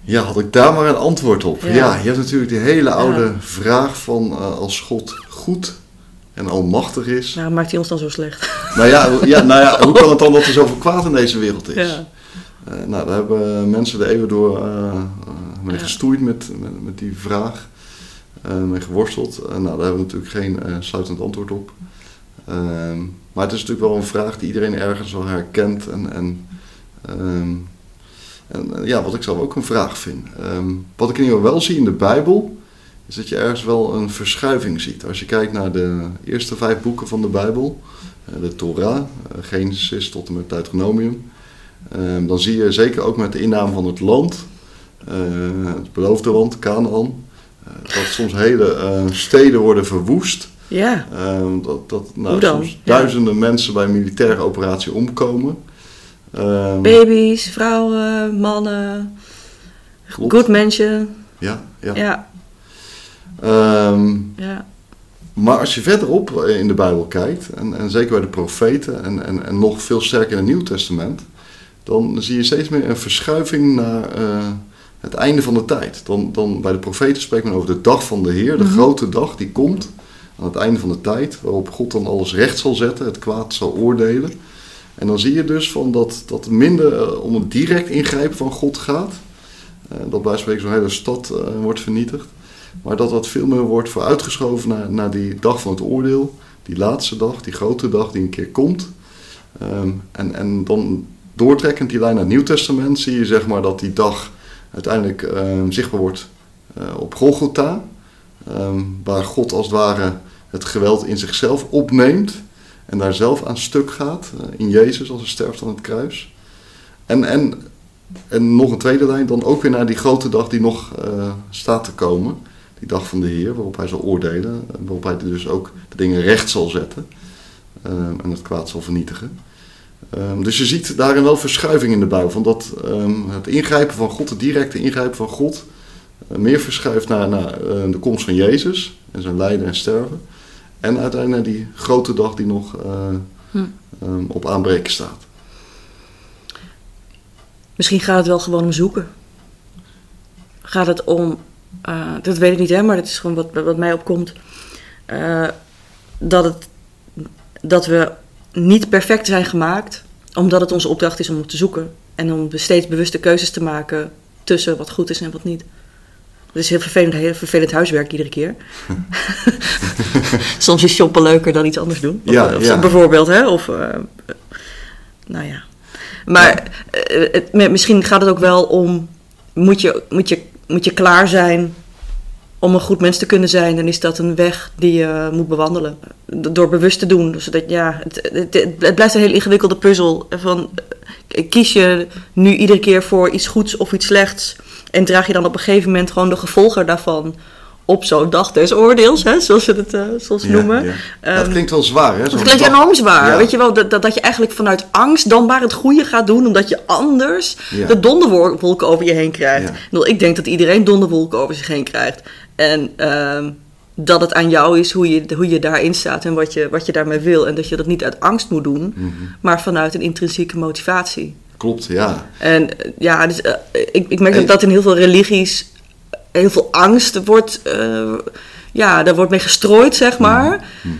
Ja, had ik daar maar een antwoord op. Ja. Ja, je hebt natuurlijk die hele oude vraag van eh, als God goed en almachtig is. Waarom maakt hij ons dan zo slecht? Nou ja, hoe- ja, nou ja, hoe kan het dan dat er zoveel kwaad in deze wereld is? Ja. Eh, nou, daar hebben mensen de eeuwen door eh, mee gestoeid met, met, met die vraag. Eh mee geworsteld. Eh, nou, daar hebben we natuurlijk geen eh, sluitend antwoord op. Ehm, maar het is natuurlijk wel een vraag die iedereen ergens wel herkent. En, en, ehm, eh, ja, wat ik zelf ook een vraag vind. Ehm, wat ik in ieder geval wel zie in de Bijbel, is dat je ergens wel een verschuiving ziet. Als je kijkt naar de eerste vijf boeken van de Bijbel, de Torah, Genesis tot en met Deuteronomium, dan zie je zeker ook met de inname van het land, het beloofde land, Canaan, dat soms hele eh, steden worden verwoest. Ja, Ehm, dat dat nou, Hoe dan? soms Ja. duizenden mensen bij een militaire operatie omkomen. Ehm, baby's, vrouwen, mannen, klopt. good mensen. Ja, ja. Ja, Ehm, ja, maar als je verderop eh, in de Bijbel kijkt, en, en zeker bij de profeten en, en, en nog veel sterker in het Nieuw Testament, dan zie je steeds meer een verschuiving naar eh, het einde van de tijd. Dan, dan bij de profeten spreekt men over de dag van de Heer, de Mhm. grote dag die komt aan het einde van de tijd, waarop God dan alles recht zal zetten, het kwaad zal oordelen. En dan zie je dus van dat, dat het minder eh, om een direct ingrijpen van God gaat. Eh, dat bij spreken zo'n hele stad eh, wordt vernietigd. Maar dat dat veel meer wordt vooruitgeschoven naar, naar die dag van het oordeel. Die laatste dag, die grote dag die een keer komt. Ehm, en, en dan doortrekkend die lijn naar het Nieuw Testament zie je zeg maar dat die dag uiteindelijk ehm, zichtbaar wordt eh, op Golgotha. Ehm, waar God als het ware het geweld in zichzelf opneemt. En daar zelf aan stuk gaat. eh, in Jezus als hij sterft aan het kruis. En, en, en nog een tweede lijn dan ook weer naar die grote dag die nog eh, staat te komen. Die dag van de Heer, waarop hij zal oordelen. en Waarop hij dus ook de dingen recht zal zetten. ehm, en het kwaad zal vernietigen. Ehm, dus je ziet daarin wel verschuiving in de Bijbel. Van dat ehm, het ingrijpen van God, het directe ingrijpen van God, eh, meer verschuift naar, naar eh, de komst van Jezus en zijn lijden en sterven. En uiteindelijk naar die grote dag die nog eh, Hm. ehm, op aanbreken staat. Misschien gaat het wel gewoon om zoeken. Gaat het om, dat weet ik niet hè, maar dat is gewoon wat, wat mij opkomt. dat, het, dat we niet perfect zijn gemaakt, omdat het onze opdracht is om te zoeken. En om steeds bewuste keuzes te maken tussen wat goed is en wat niet. Het is heel vervelend, heel vervelend huiswerk iedere keer. Soms is shoppen leuker dan iets anders doen. Of, Ja, of ja. Bijvoorbeeld, hè? Of, eh, nou ja. Maar eh, het- misschien gaat het ook wel om... Moet je, moet, je, moet je klaar zijn om een goed mens te kunnen zijn... dan is dat een weg die je moet bewandelen. Door bewust te doen. Zodat, ja, het, het, het blijft een heel ingewikkelde puzzel. Van, eh, kies je nu iedere keer voor iets goeds of iets slechts... en draag je dan op een gegeven moment gewoon de gevolgen daarvan... op zo'n dag des oordeels, hè, zoals we het eh, zoals Ja, noemen. ja. Ja, Ehm, klinkt wel zwaar, hè? het zo'n klinkt dag. enorm zwaar. Ja. Weet je wel, dat, dat, dat je eigenlijk vanuit angst dan maar het goede gaat doen, omdat je anders de donderwolken over je heen krijgt. Ik denk dat iedereen donderwolken over zich heen krijgt. En ehm, dat het aan jou is hoe je, hoe je daarin staat en wat je, wat je daarmee wil. En dat je dat niet uit angst moet doen, Mhm. maar vanuit een intrinsieke motivatie. Klopt, ja. En eh, ja, dus, eh, ik, ik merk dat dat in heel veel religies heel veel angst wordt, eh, ja, daar wordt mee gestrooid, zeg maar. Mhm.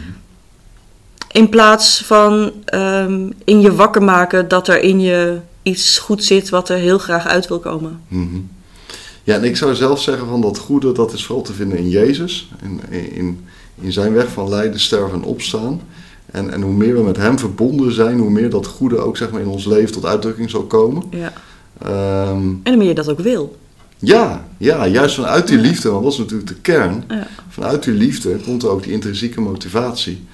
In plaats van ehm, in je wakker maken dat er in je iets goed zit wat er heel graag uit wil komen. Mhm. Ja, en ik zou zelf zeggen van dat goede, dat is vooral te vinden in Jezus. In, in, in zijn weg van lijden, sterven en opstaan. En, en hoe meer we met hem verbonden zijn, hoe meer dat goede ook zeg maar, in ons leven tot uitdrukking zal komen. Ja. Ehm, En hoe meer je dat ook wil. Ja, ja, juist vanuit die liefde, want dat is natuurlijk de kern. Ja. Vanuit die liefde komt er ook die intrinsieke motivatie.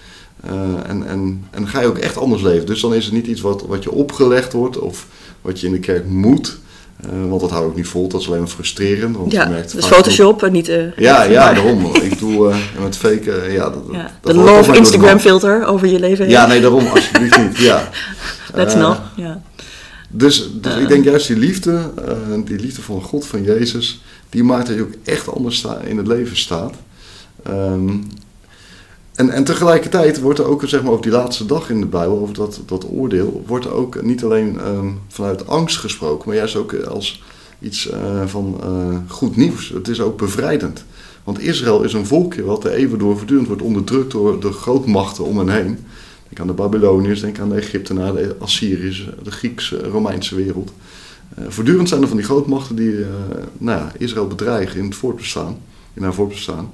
Eh, en, en, en ga je ook echt anders leven. Dus dan is het niet iets wat, wat je opgelegd wordt of wat je in de kerk moet. Eh, want dat hou ik niet vol, dat is alleen maar frustrerend. Want Ja, je merkt dus Photoshop en niet... eh, Ja, ja, daarom. Ik doe met fake, ja, dat, dat- ja. dat De de Instagram filter over je leven heen. Ja, nee, daarom alsjeblieft niet. Ja. Let's not. Ja. Dus, dus ik denk juist die liefde, eh, die liefde van God, van Jezus, die maakt dat je ook echt anders in het leven staat. Ehm, en, en tegelijkertijd wordt er ook, zeg maar, over die laatste dag in de Bijbel, over dat, dat oordeel, wordt er ook niet alleen ehm, vanuit angst gesproken, maar juist ook als iets eh, van eh, goed nieuws. Het is ook bevrijdend. Want Israël is een volkje wat de eeuwen door voortdurend wordt onderdrukt door de grootmachten om hen heen. Denk aan de Babyloniërs, denk aan de Egyptenaren, de Assyriërs, de Griekse, Romeinse wereld. Eh, voortdurend zijn er van die grootmachten die eh, nou ja, Israël bedreigen in het voortbestaan, in haar voortbestaan.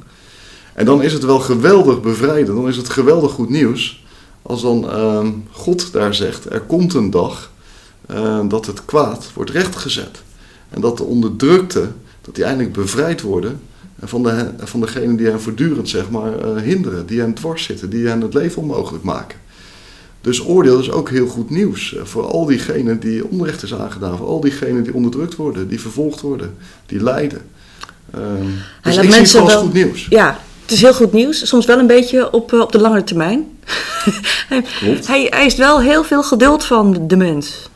En dan is het wel geweldig bevrijdend, dan is het geweldig goed nieuws als dan ehm, God daar zegt, er komt een dag eh, dat het kwaad wordt rechtgezet. En dat de onderdrukte, dat die eindelijk bevrijd worden van, de, van degenen die hen voortdurend zeg maar, hinderen, die hen dwars zitten, die hen het leven onmogelijk maken. Dus oordeel is ook heel goed nieuws eh, voor al diegenen die onrecht is aangedaan, voor al diegenen die onderdrukt worden, die vervolgd worden, die lijden. Ehm dus ik zie het gewoon als wel- goed nieuws. Ja, het is heel goed nieuws. Soms wel een beetje op, eh, op de langere termijn. hij, Klopt. hij, is wel heel veel geduld van de mens.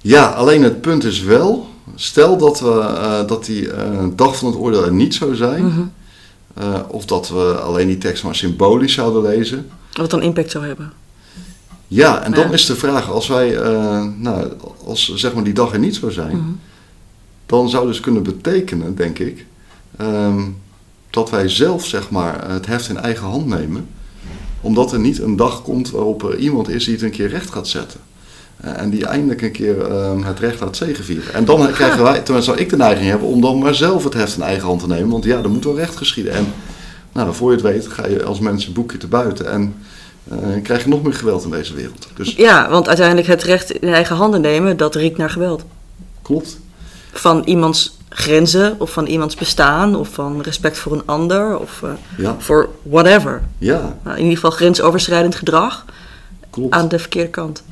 Ja, alleen het punt is wel, stel dat, we, eh, dat die dag van het oordeel er niet zou zijn, Mhm. of dat we alleen die tekst maar symbolisch zouden lezen. Wat dan impact zou hebben. Ja, en dan is de vraag, als wij, eh, nou, als zeg maar die dag er niet zou zijn, Mhm. dan zou dus kunnen betekenen, denk ik, ehm, dat wij zelf zeg maar het heft in eigen hand nemen. Omdat er niet een dag komt waarop er iemand is die het een keer recht gaat zetten. Eh, en die eindelijk een keer ehm, het recht laat zegevieren. En dan krijgen wij, tenminste zou ik de neiging hebben om dan maar zelf het heft in eigen hand te nemen. Want ja, er moet wel recht geschieden. En nou, voor je het weet ga je als mens een boekje te buiten. En eh, krijg je nog meer geweld in deze wereld. Dus Ja, want uiteindelijk het recht in eigen handen nemen, dat riekt naar geweld. klopt. Van iemands grenzen, of van iemands bestaan, of van respect voor een ander, of Ja, voor whatever. ja Nou, in ieder geval grensoverschrijdend gedrag klopt. aan de verkeerde kant.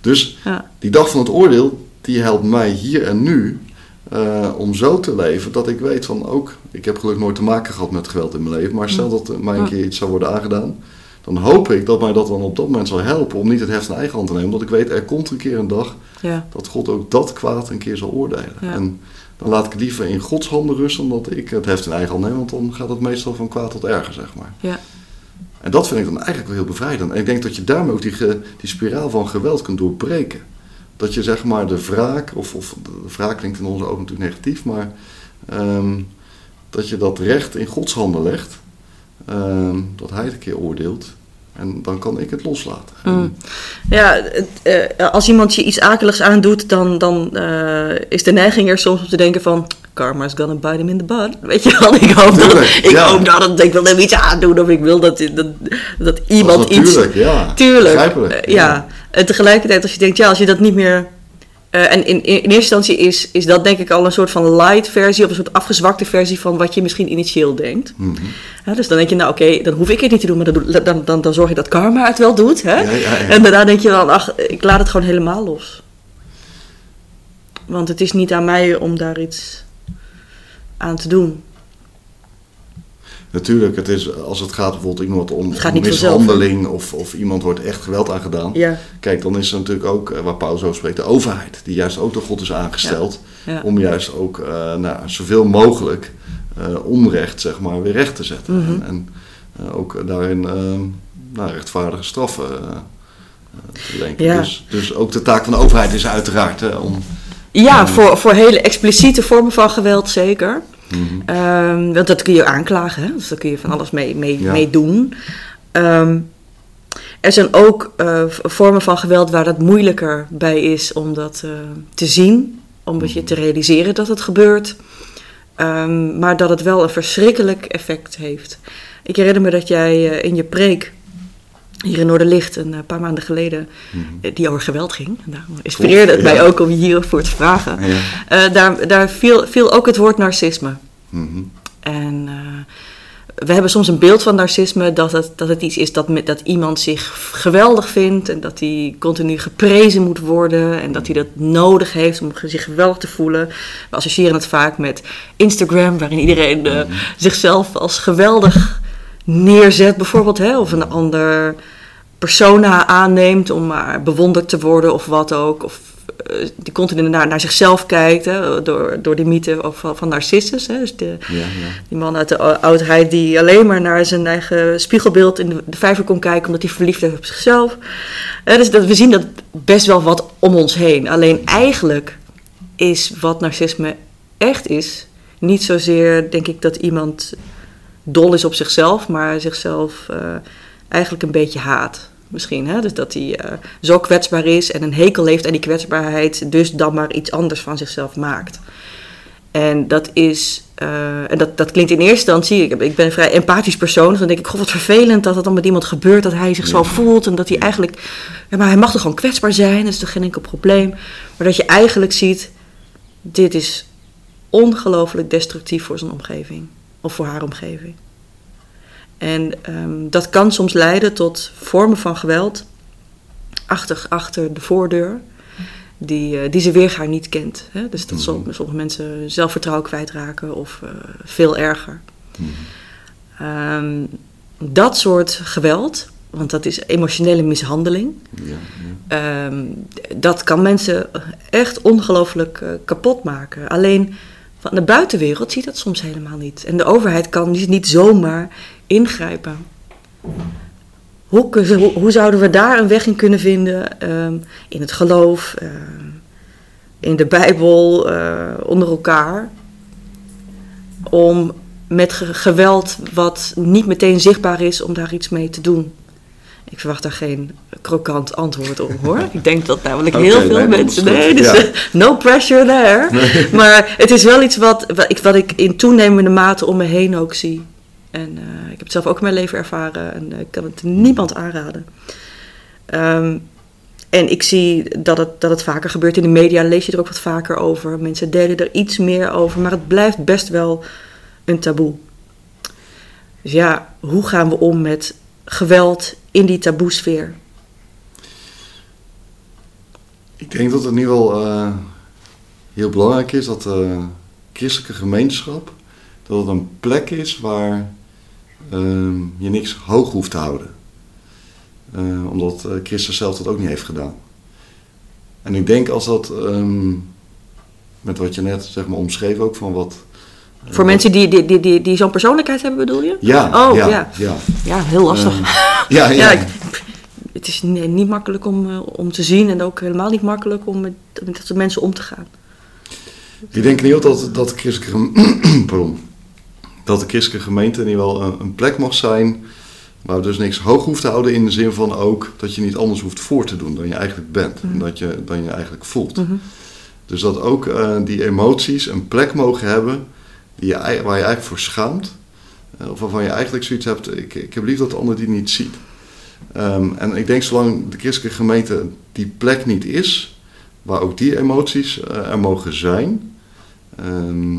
Dus Ja. die dag van het oordeel, die helpt mij hier en nu eh, om zo te leven dat ik weet van ook, ik heb gelukkig nooit te maken gehad met geweld in mijn leven, maar stel dat er mij een keer iets zou worden aangedaan, dan hoop ik dat mij dat dan op dat moment zal helpen om niet het heft in eigen hand te nemen, omdat ik weet er komt een keer een dag Ja. dat God ook dat kwaad een keer zal oordelen. Ja. En dan laat ik het liever in Gods handen rusten dan dat ik het heft in eigen hand neem, want dan gaat het meestal van kwaad tot erger, zeg maar. Ja. En dat vind ik dan eigenlijk wel heel bevrijdend. En ik denk dat je daarmee ook die, die spiraal van geweld kunt doorbreken. Dat je zeg maar de wraak, of, of de wraak klinkt in onze ogen natuurlijk negatief, maar ehm, dat je dat recht in Gods handen legt. Ehm, dat Hij het een keer oordeelt. En dan kan ik het loslaten. En- Mm. Ja, eh, als iemand je iets akeligs aandoet, dan, dan eh, is de neiging er soms om te denken van... Karma's gonna bite him in the butt. Weet je wel, ik hoop dat, Tuurlijk, ik, ja. hoop dat ik wil hem iets aandoen of ik wil dat, dat, dat iemand iets... ja. Tuurlijk, eh, ja. En tegelijkertijd als je denkt, ja, als je dat niet meer... eh, en in, in, eerste instantie is, is dat denk ik al een soort van light versie... of een soort afgezwakte versie van wat je misschien initieel denkt. Mhm. Ja, dus dan denk je, nou oké, dan hoef ik het niet te doen... maar dan, dan, dan, dan zorg je dat karma het wel doet. Hè? Ja, ja, ja. En daarna denk je dan, ach, ik laat het gewoon helemaal los. Want het is niet aan mij om daar iets aan te doen. Natuurlijk, het is, als het gaat bijvoorbeeld het om om mishandeling of, of iemand wordt echt geweld aangedaan. Ja, Kijk, dan is er natuurlijk ook, eh, waar Paulus over spreekt, de overheid. Die juist ook door God is aangesteld. ja. Om juist ook eh, nou, zoveel mogelijk eh, onrecht, zeg maar, weer recht te zetten. Mhm. En, en ook daarin nou, rechtvaardige straffen te lenken. Dus, dus ook de taak van de overheid is uiteraard hè, om... ja voor, voor hele expliciete vormen van geweld zeker. Ehm, want dat kun je aanklagen, hè? dus daar kun je van alles mee, mee, Ja. mee doen. Ehm, er zijn ook eh, vormen van geweld waar het moeilijker bij is om dat eh, te zien, om het je te realiseren dat het gebeurt, Ehm, maar dat het wel een verschrikkelijk effect heeft. Ik herinner me dat jij eh, in je preek hier in Noorderlicht een eh, paar maanden geleden, Mhm. eh, die over geweld ging, daarom inspireerde het mij ook om je hierover te vragen. Eh, daar, daar viel, viel ook het woord narcisme. Mhm. En we hebben soms een beeld van narcisme dat het, dat het iets is dat, met, dat iemand zich geweldig vindt en dat hij continu geprezen moet worden en dat hij dat nodig heeft om zich geweldig te voelen. We associëren het vaak met Instagram, waarin iedereen eh, zichzelf als geweldig neerzet, bijvoorbeeld, hè, of een ander persona aanneemt om maar bewonderd te worden of wat ook. Of eh, die continu naar, naar zichzelf kijkt, hè, door, door die mythe van, van Narcissus. Hè, dus de, Ja, ja. die man uit de oudheid die alleen maar naar zijn eigen spiegelbeeld in de, de vijver kon kijken omdat hij verliefd is op zichzelf. Dus dat, we zien dat best wel wat om ons heen. Alleen eigenlijk is wat narcisme echt is, niet zozeer denk ik dat iemand dol is op zichzelf, maar zichzelf eh, eigenlijk een beetje haat. Misschien, hè? Dus dat hij eh, zo kwetsbaar is en een hekel heeft aan die kwetsbaarheid, dus dan maar iets anders van zichzelf maakt. En dat is, eh, en dat, dat klinkt in eerste instantie, ik, ik ben een vrij empathisch persoon, dus dan denk ik, god wat vervelend dat dat dan met iemand gebeurt, dat hij zich zo voelt en dat hij eigenlijk, ja, maar hij mag toch gewoon kwetsbaar zijn, dat is toch geen enkel probleem. Maar dat je eigenlijk ziet, dit is ongelooflijk destructief voor zijn omgeving, of voor haar omgeving. En ehm, dat kan soms leiden tot vormen van geweld achter, achter de voordeur, die, eh, die ze weergaar niet kent. Hè? Dus dat som- sommige mensen zelfvertrouwen kwijtraken of eh, veel erger. Mhm. Ehm, dat soort geweld, want dat is emotionele mishandeling, Ja, ja. Ehm, dat kan mensen echt ongelooflijk eh, kapot maken. Alleen van de buitenwereld ziet dat soms helemaal niet. En de overheid kan niet zomaar ingrijpen. hoe, hoe, zouden we daar een weg in kunnen vinden ehm, in het geloof, ehm, in de Bijbel, eh, onder elkaar, om met ge- geweld wat niet meteen zichtbaar is, om daar iets mee te doen. Ik verwacht daar geen krokant antwoord op hoor. Ik denk dat namelijk heel veel mensen. Nee, dus Ja. eh, no pressure there. Maar het is wel iets wat, wat, ik, wat ik in toenemende mate om me heen ook zie. En eh, ik heb het zelf ook in mijn leven ervaren en eh, ik kan het niemand aanraden. Ehm, en ik zie dat het, dat het vaker gebeurt in de media, lees je er ook wat vaker over. Mensen delen er iets meer over, maar het blijft best wel een taboe. Dus ja, hoe gaan we om met geweld in die taboesfeer? Ik denk dat het ieder geval eh, heel belangrijk is dat de christelijke gemeenschap dat het een plek is waar ehm, je niks hoog hoeft te houden. Eh, omdat eh, Christus zelf dat ook niet heeft gedaan. En ik denk als dat, ehm, met wat je net zeg maar omschreef ook, van wat... eh, Voor mensen die, die, die, die, die zo'n persoonlijkheid hebben, bedoel je? Ja, Oh, ja, ja. ja. Ja, heel lastig. Ehm, ja, ja. Ik- het is nee, niet makkelijk om, eh, om te zien en ook helemaal niet makkelijk om met, met dat soort mensen om te gaan. Ik denk niet dat, dat, de christelijke, Pardon. dat de christelijke gemeente in ieder geval een, een plek mag zijn waar we dus niks hoog hoeft te houden in de zin van ook dat je niet anders hoeft voor te doen dan je eigenlijk bent en dat je, dan je eigenlijk voelt. Mhm. Dus dat ook eh, die emoties een plek mogen hebben die je, ei- waar je eigenlijk voor schaamt. eh, of waarvan je eigenlijk zoiets hebt, ik, ik heb lief dat de ander die niet ziet. Ehm, en ik denk zolang de christelijke gemeente die plek niet is, waar ook die emoties eh, er mogen zijn, ehm,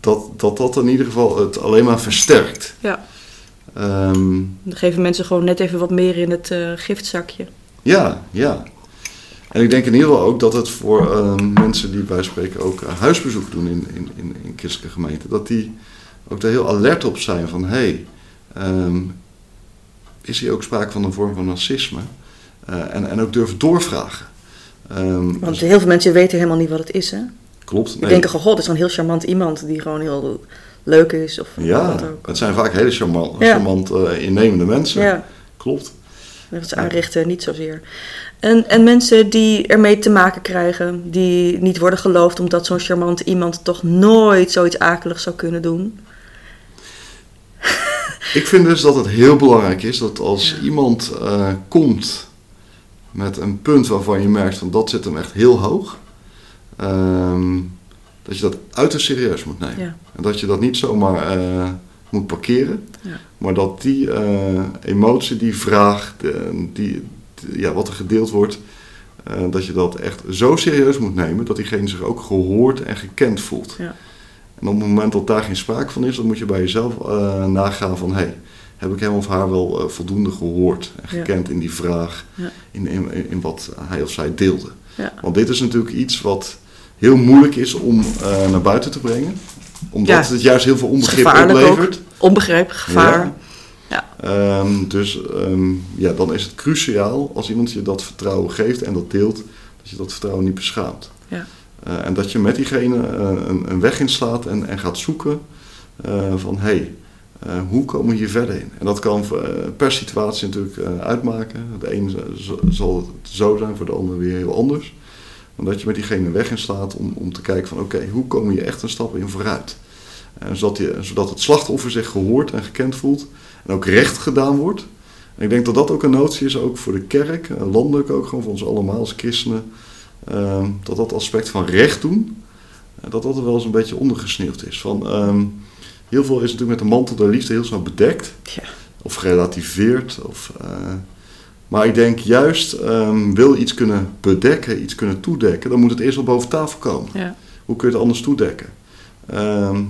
dat, dat dat in ieder geval het alleen maar versterkt. Ja. Ehm, Dan geven mensen gewoon net even wat meer in het eh, giftzakje. Ja, ja. En ik denk in ieder geval ook dat het voor ehm, mensen die bij spreken ook eh, huisbezoek doen in, in, in, in christelijke gemeenten, dat die ook daar heel alert op zijn van hé, hey, ehm, is hier ook sprake van een vorm van racisme? Eh, en, en ook durven doorvragen. Ehm, Want dus- heel veel mensen weten helemaal niet wat het is. Hè? klopt. Die nee. denken god, dit is een heel charmant iemand die gewoon heel leuk is. Of ja, wat ook. het zijn vaak hele charmant, Ja. charmant eh, innemende mensen. Ja, Klopt. dat is aanrichten niet zozeer. En, en mensen die ermee te maken krijgen, die niet worden geloofd omdat zo'n charmant iemand toch nooit zoiets akeligs zou kunnen doen. Ik vind dus dat het heel belangrijk is dat als Ja. iemand eh, komt met een punt waarvan je merkt van dat zit hem echt heel hoog, ehm, dat je dat uiterst serieus moet nemen. Ja. En dat je dat niet zomaar eh, moet parkeren, Ja. maar dat die eh, emotie, die vraag, die, ja, wat er gedeeld wordt, eh, dat je dat echt zo serieus moet nemen dat diegene zich ook gehoord en gekend voelt. Ja. En op het moment dat daar geen sprake van is, dan moet je bij jezelf eh, nagaan van... Hey, heb ik hem of haar wel eh, voldoende gehoord en Ja. gekend in die vraag, Ja. in, in, in wat hij of zij deelde. Ja. Want dit is natuurlijk iets wat heel moeilijk is om naar buiten te brengen. Omdat het juist heel veel onbegrip Gevaarlijk ook. oplevert. Onbegreep, gevaar. Ehm, dus ehm, ja, dan is het cruciaal als iemand je dat vertrouwen geeft en dat deelt, dat je dat vertrouwen niet beschaamt. Ja. Eh, en dat je met diegene eh, een, een weg inslaat en, en gaat zoeken eh, van hé, hey, hoe komen we hier verder in? En dat kan per situatie natuurlijk uitmaken. De een zal het zo zijn, voor de ander weer heel anders. Maar dat je met diegene een weg inslaat om, om te kijken van oké, hoe kom je echt een stap in vooruit? Zodat, je, zodat het slachtoffer zich gehoord en gekend voelt en ook recht gedaan wordt. En ik denk dat dat ook een notie is, ook voor de kerk, eh, landelijk ook gewoon voor ons allemaal als christenen. ehm, dat dat aspect van recht doen, eh, dat dat er wel eens een beetje ondergesneeuwd is. Van, ehm, heel veel is natuurlijk met de mantel der liefde heel snel bedekt. Ja. Of gerelativeerd. Of, eh, maar ik denk juist, ehm, wil iets kunnen bedekken, iets kunnen toedekken, dan moet het eerst wel boven tafel komen. Ja. Hoe kun je het anders toedekken?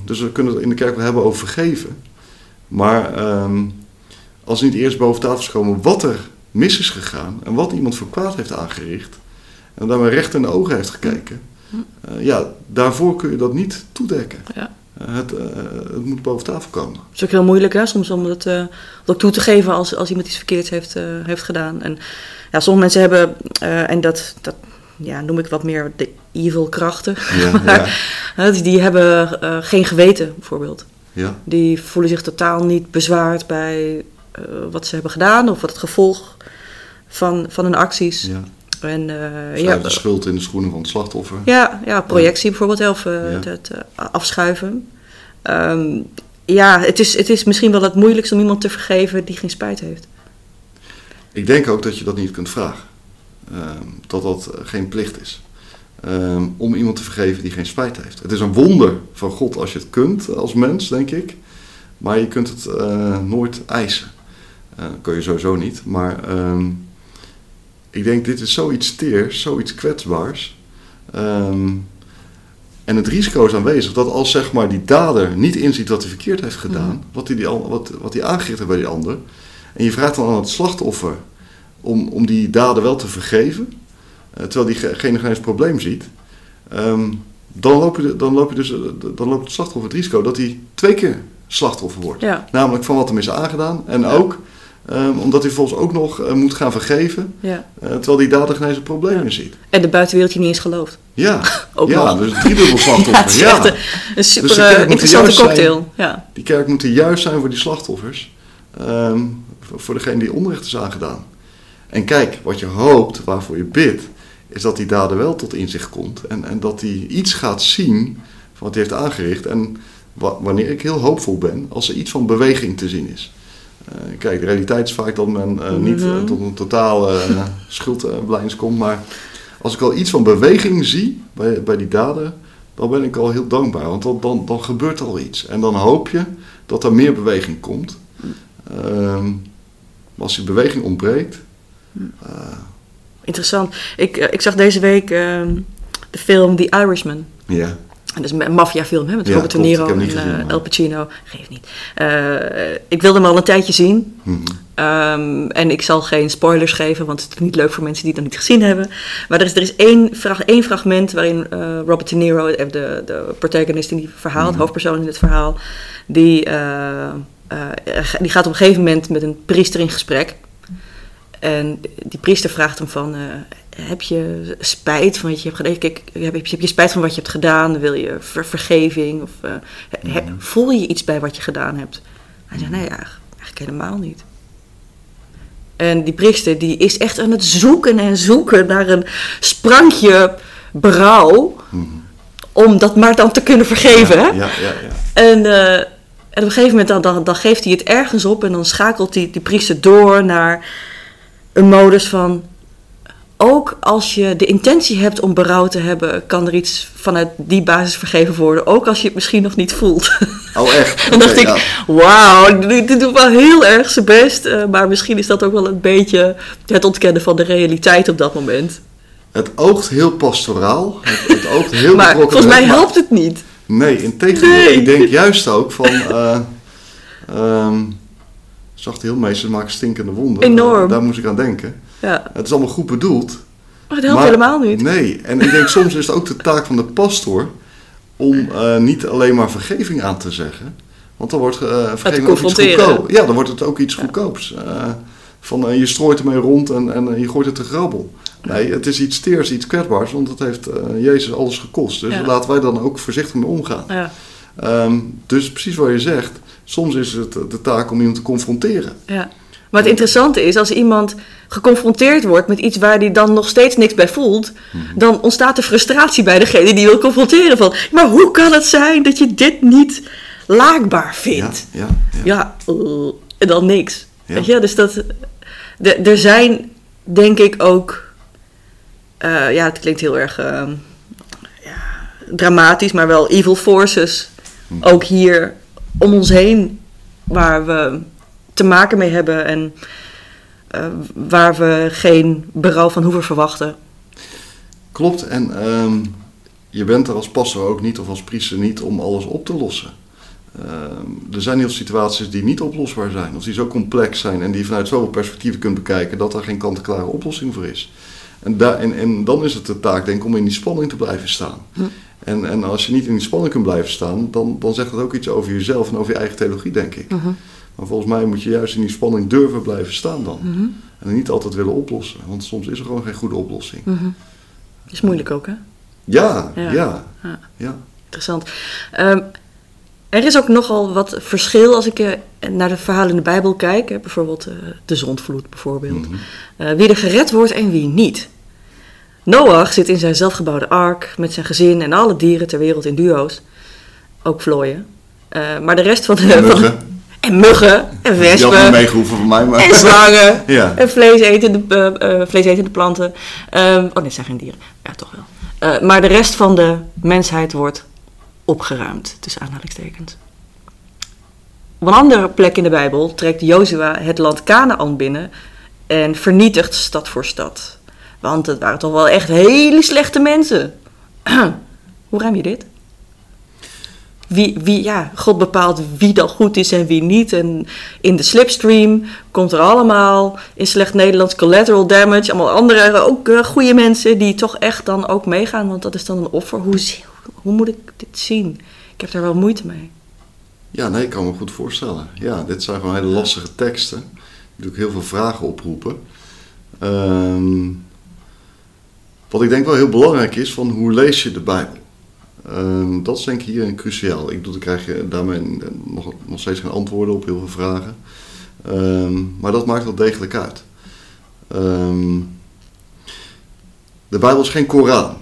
Dus we kunnen het in de kerk wel hebben over vergeven. Maar ehm, als niet eerst boven tafel is gekomen wat er mis is gegaan en wat iemand voor kwaad heeft aangericht, en daarmee recht in de ogen heeft gekeken, eh, ja, daarvoor kun je dat niet toedekken. Ja. Eh, het, eh, het moet boven tafel komen. Het is ook heel moeilijk hè, soms om eh, ook toe te geven als, als iemand iets verkeerds heeft, heeft gedaan. En ja, sommige mensen hebben, en dat, dat ja, noem ik wat meer de evil krachten, Ja, ja, hè, die, hebben geen geweten bijvoorbeeld. Ja. Die voelen zich totaal niet bezwaard bij eh, wat ze hebben gedaan of wat het gevolg van, van hun acties. Ja. En, eh, ja, de schuld in de schoenen van het slachtoffer. ja, ja, projectie bijvoorbeeld, of eh, het, het, afschuiven. Ehm, ja, het is, het is misschien wel het moeilijkste om iemand te vergeven die geen spijt heeft. Ik denk ook dat je dat niet kunt vragen. Ehm, dat dat geen plicht is. Ehm, om iemand te vergeven die geen spijt heeft. Het is een wonder van God als je het kunt als mens, denk ik. Maar je kunt het eh, nooit eisen. Eh kun je sowieso niet. Maar ehm, ik denk, dit is zoiets teers, zoiets kwetsbaars. Ehm, en het risico is aanwezig dat als zeg maar, die dader niet inziet wat hij verkeerd heeft gedaan, wat, hij die, wat, wat hij aangericht heeft bij die ander, en je vraagt dan aan het slachtoffer om, om die daden wel te vergeven, terwijl diegene geen eens probleem ziet, ehm, dan, loop je, dan, loop je dus, eh, dan loopt het slachtoffer het risico dat hij twee keer slachtoffer wordt. Ja, Namelijk van wat hem is aangedaan en ook ehm, omdat hij volgens ook nog eh, moet gaan vergeven, ja. eh, terwijl die dader geen eens een probleem in ziet. En de buitenwereld je niet eens gelooft. Ja, Ook ja nog. dus een driedubbel Ja, slachtoffer. het is Ja, echt een, super Dus eh, moet interessante zijn. cocktail. Ja. Die kerk moet er juist zijn voor die slachtoffers. ehm, voor, voor degene die onrecht is aangedaan. En kijk, wat je hoopt, waarvoor je bidt, is dat die dader wel tot inzicht komt. En, en dat hij iets gaat zien van wat hij heeft aangericht. En wa- wanneer ik heel hoopvol ben, als er iets van beweging te zien is. Eh, kijk, de realiteit is vaak dat men eh, niet eh, Mhm. tot een totale schuldblijns komt. Maar als ik al iets van beweging zie bij, bij die dader, dan ben ik al heel dankbaar. Want dan, dan, dan gebeurt al iets. En dan hoop je dat er meer beweging komt. Ehm, maar als die beweging ontbreekt. Eh, Interessant. Ik, eh, ik zag deze week ehm, de film The Irishman. ja, En Dat is een maffiafilm hè, met Ja, Robert De. Niro en gezien, eh, El Pacino. Geeft niet. Eh, ik wilde hem al een tijdje zien. mhm. Ehm, en ik zal geen spoilers geven, want het is niet leuk voor mensen die het nog niet gezien hebben. Maar er is, er is één, frag- één fragment waarin eh, Robert De Niro, eh, de, de protagonist in die verhaal, Mhm. de hoofdpersoon in het verhaal, die, eh, eh, die gaat op een gegeven moment met een priester in gesprek. En die priester vraagt hem van, eh, heb je spijt van wat je hebt gedaan? Kijk, heb, je- heb je spijt van wat je hebt gedaan? Wil je ver- vergeving? Of, eh, he- voel je iets bij wat je gedaan hebt? Hij zegt, nee, eigenlijk, eigenlijk helemaal niet. En die priester die is echt aan het zoeken en zoeken naar een sprankje berouw Mhm. om dat maar dan te kunnen vergeven. hè? Ja, ja, ja. En, eh, en op een gegeven moment dan, dan, dan geeft hij het ergens op en dan schakelt die priester door naar een modus van. Ook als je de intentie hebt om berouw te hebben, kan er iets vanuit die basis vergeven worden. Ook als je het misschien nog niet voelt. Oh, echt? Dan dacht ik, ja. wauw, dit doet wel heel erg zijn best. eh, maar misschien is dat ook wel een beetje het ontkennen van de realiteit op dat moment. Het oogt heel pastoraal. Het, het oogt heel maar volgens mij helpt het niet. Nee, in tegendeel. Nee. Ik denk juist ook van... eh ehm zachte heelmeesters maken stinkende wonden. Enorm. Daar moest ik aan denken. Ja, Het is allemaal goed bedoeld. maar het helpt Maar- helemaal niet. Nee, en ik denk soms is het ook de taak van de pastor om eh, niet alleen maar vergeving aan te zeggen. Want dan wordt uh, vergeving ook iets goedkoop. Ja, dan wordt het ook iets goedkoops. Eh, van je strooit ermee rond en, en je gooit het te grabbel. Nee, het is iets teers, iets kwetsbaars, want het heeft Jezus alles gekost. Dus Ja. laten wij dan ook voorzichtig mee omgaan. Ja, Ehm, dus precies wat je zegt, soms is het de taak om iemand te confronteren. ja. Maar het interessante is, als iemand geconfronteerd wordt met iets waar hij dan nog steeds niks bij voelt, Mhm. dan ontstaat er frustratie bij degene die wil confronteren. Van, maar hoe kan het zijn dat je dit niet laakbaar Ja, vindt? ja, ja. Ja, eh, en dan niks. Ja. Weet je, dus dat. de- Er zijn, denk ik ook. eh, ja, het klinkt heel erg ehm, ja, dramatisch, maar wel evil forces. Hm. Ook hier om ons heen, waar we te maken mee hebben en eh, waar we geen berouw van hoeven verwachten. Klopt, en ehm, je bent er als pastor ook niet of als priester niet om alles op te lossen. Ehm, er zijn heel veel situaties die niet oplosbaar zijn, of die zo complex zijn en die je vanuit zoveel perspectieven kunt bekijken dat er geen kant-en-klare oplossing voor is. En, en dan is het de taak, denk ik, om in die spanning te blijven staan. Hm. En, en als je niet in die spanning kunt blijven staan, dan, dan zegt dat ook iets over jezelf en over je eigen theologie, denk ik. Mhm. Maar volgens mij moet je juist in die spanning durven blijven staan dan. Mhm. En niet altijd willen oplossen, want soms is er gewoon geen goede oplossing. Mhm. Is moeilijk ook, hè? Ja, Ja. ja, Ja. ja. Interessant. Ehm, Er is ook nogal wat verschil als ik eh, naar de verhalen in de Bijbel kijk. Hè, bijvoorbeeld eh, de zondvloed bijvoorbeeld. Eh, wie er gered wordt en wie niet. Noach zit in zijn zelfgebouwde ark met zijn gezin en alle dieren ter wereld in duo's. Ook vlooien. Eh, maar de rest van de... En van- muggen. en muggen. En Die wespen. meegehoeven van mij, maar... En slangen. Ja. En vleesetende, eh, eh, vleesetende planten. Ehm, oh nee, het zijn geen dieren. Ja, toch wel. Maar de rest van de mensheid wordt opgeruimd, tussen aanhalingstekens. Op een andere plek in de Bijbel trekt Jozua het land Canaan binnen en vernietigt stad voor stad. Want het waren toch wel echt hele slechte mensen. Hoe ruim je dit? Wie, wie, ja, God bepaalt wie dan goed is en wie niet. En in de slipstream komt er allemaal, in slecht Nederlands, collateral damage. Allemaal andere, ook eh, goede mensen die toch echt dan ook meegaan. Want dat is dan een offer. Hoe, hoe moet ik dit zien? Ik heb daar wel moeite mee. Ja, nee, ik kan me goed voorstellen. Ja, dit zijn gewoon hele lastige teksten. Die natuurlijk heel veel vragen oproepen. Ehm, wat ik denk wel heel belangrijk is, van hoe lees je de Bijbel? Ehm, dat is denk ik hierin cruciaal. Ik bedoel, krijg je daarmee nog, nog steeds geen antwoorden op heel veel vragen. Ehm, maar dat maakt wel degelijk uit. Ehm, de Bijbel is geen Koran.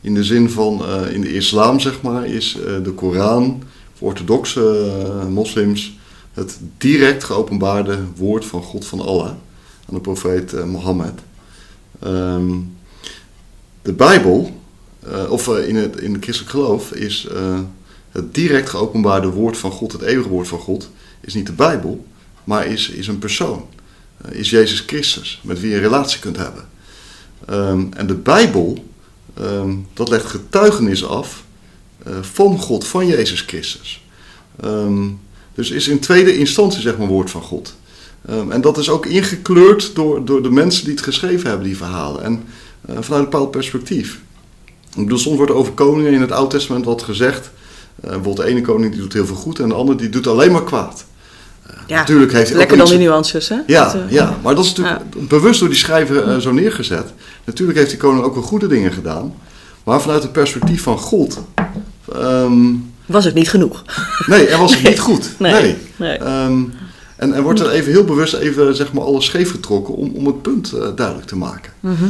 In de zin van, eh, in de islam zeg maar, is eh, de Koran voor orthodoxe eh, moslims het direct geopenbaarde woord van God van Allah aan de profeet Mohammed. Ehm, de Bijbel, eh, of eh, in, het, in het christelijk geloof, is eh, het direct geopenbaarde woord van God, het eeuwige woord van God, is niet de Bijbel, maar is, is een persoon. Is Jezus Christus, met wie je een relatie kunt hebben. Ehm, en de Bijbel, ehm, dat legt getuigenis af van God, van Jezus Christus. Ehm, dus is in tweede instantie zeg maar woord van God. En dat is ook ingekleurd door, door de mensen die het geschreven hebben, die verhalen. En vanuit een bepaald perspectief. Ik bedoel, soms wordt er over koningen in het Oude Testament wat gezegd. Eh, bijvoorbeeld de ene koning die doet heel veel goed en de andere die doet alleen maar kwaad. Ja, natuurlijk heeft lekker ook dan die nuances, hè? ja, Dat, eh, ja, maar dat is natuurlijk bewust door die schrijver eh, zo neergezet. Natuurlijk heeft die koning ook wel goede dingen gedaan. Maar vanuit het perspectief van God. ehm, Was het niet genoeg? nee, er was het niet goed. Nee, Nee. nee. Ehm, en er wordt er even heel bewust even, zeg maar, alles scheef getrokken om, om het punt eh, duidelijk te maken. Mhm.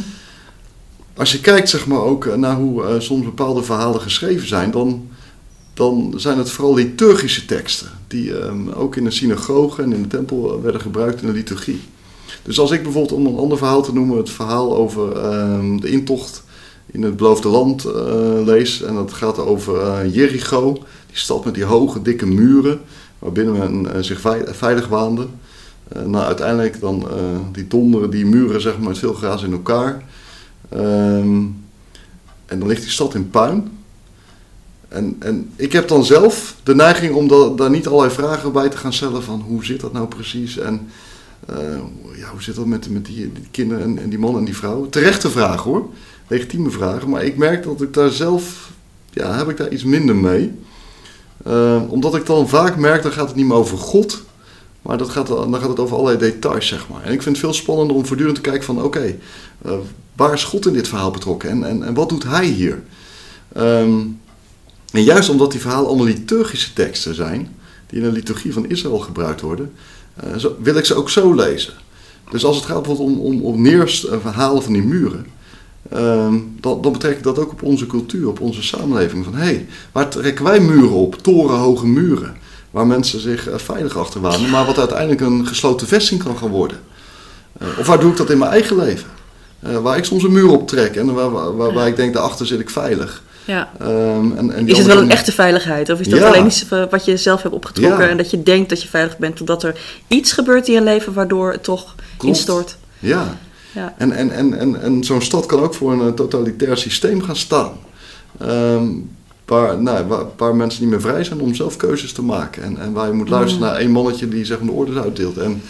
Als je kijkt zeg maar, ook eh, naar hoe eh, soms bepaalde verhalen geschreven zijn, dan, dan zijn het vooral liturgische teksten. Die ehm, ook in de synagoge en in de tempel eh, werden gebruikt in de liturgie. Dus als ik bijvoorbeeld om een ander verhaal te noemen, het verhaal over ehm, de intocht in het beloofde land lees. En dat gaat over Jericho, die stad met die hoge, dikke muren, waarbinnen men zich vei- veilig waande. Nou, uiteindelijk dan die donderen die muren zeg maar, met veel gras in elkaar. Ehm, en dan ligt die stad in puin. En, en ik heb dan zelf de neiging om da- daar niet allerlei vragen bij te gaan stellen van hoe zit dat nou precies en eh, ja, hoe zit dat met, met die, kinderen en, en die man en die vrouw. Terechte vragen hoor, legitieme vragen, maar ik merk dat ik daar zelf, ja, heb ik daar iets minder mee. Eh, omdat ik dan vaak merk, dan gaat het niet meer over God, maar dat gaat, dan gaat het over allerlei details, zeg maar. En ik vind het veel spannender om voortdurend te kijken van, oké, eh, waar is God in dit verhaal betrokken en, en, en wat doet hij hier? Ehm, en juist omdat die verhalen allemaal liturgische teksten zijn, die in de liturgie van Israël gebruikt worden, eh, zo- wil ik ze ook zo lezen. Dus als het gaat bijvoorbeeld om, om, om neerverhalen van die muren, ehm, dan, dan betrek ik dat ook op onze cultuur, op onze samenleving. Van hé, hey, waar trekken wij muren op? Torenhoge muren. Waar mensen zich eh, veilig achter wanen, maar wat uiteindelijk een gesloten vesting kan gaan worden. Eh, of waar doe ik dat in mijn eigen leven? Eh, waar ik soms een muur op trek en waar, waar, waar, waar ik denk, daarachter zit ik veilig. Ja. Ehm, en, en Is het wel een echte veiligheid? Of is dat Ja. alleen iets wat je zelf hebt opgetrokken Ja. en dat je denkt dat je veilig bent, totdat er iets gebeurt in je leven waardoor het toch Klopt. instort? Ja, Ja. en, en, en, en, en zo'n stad kan ook voor een totalitair systeem gaan staan. Ehm, waar, nou, waar, waar mensen niet meer vrij zijn om zelf keuzes te maken. En, en waar je moet luisteren naar één mannetje die zeg maar, de orders uitdeelt. En,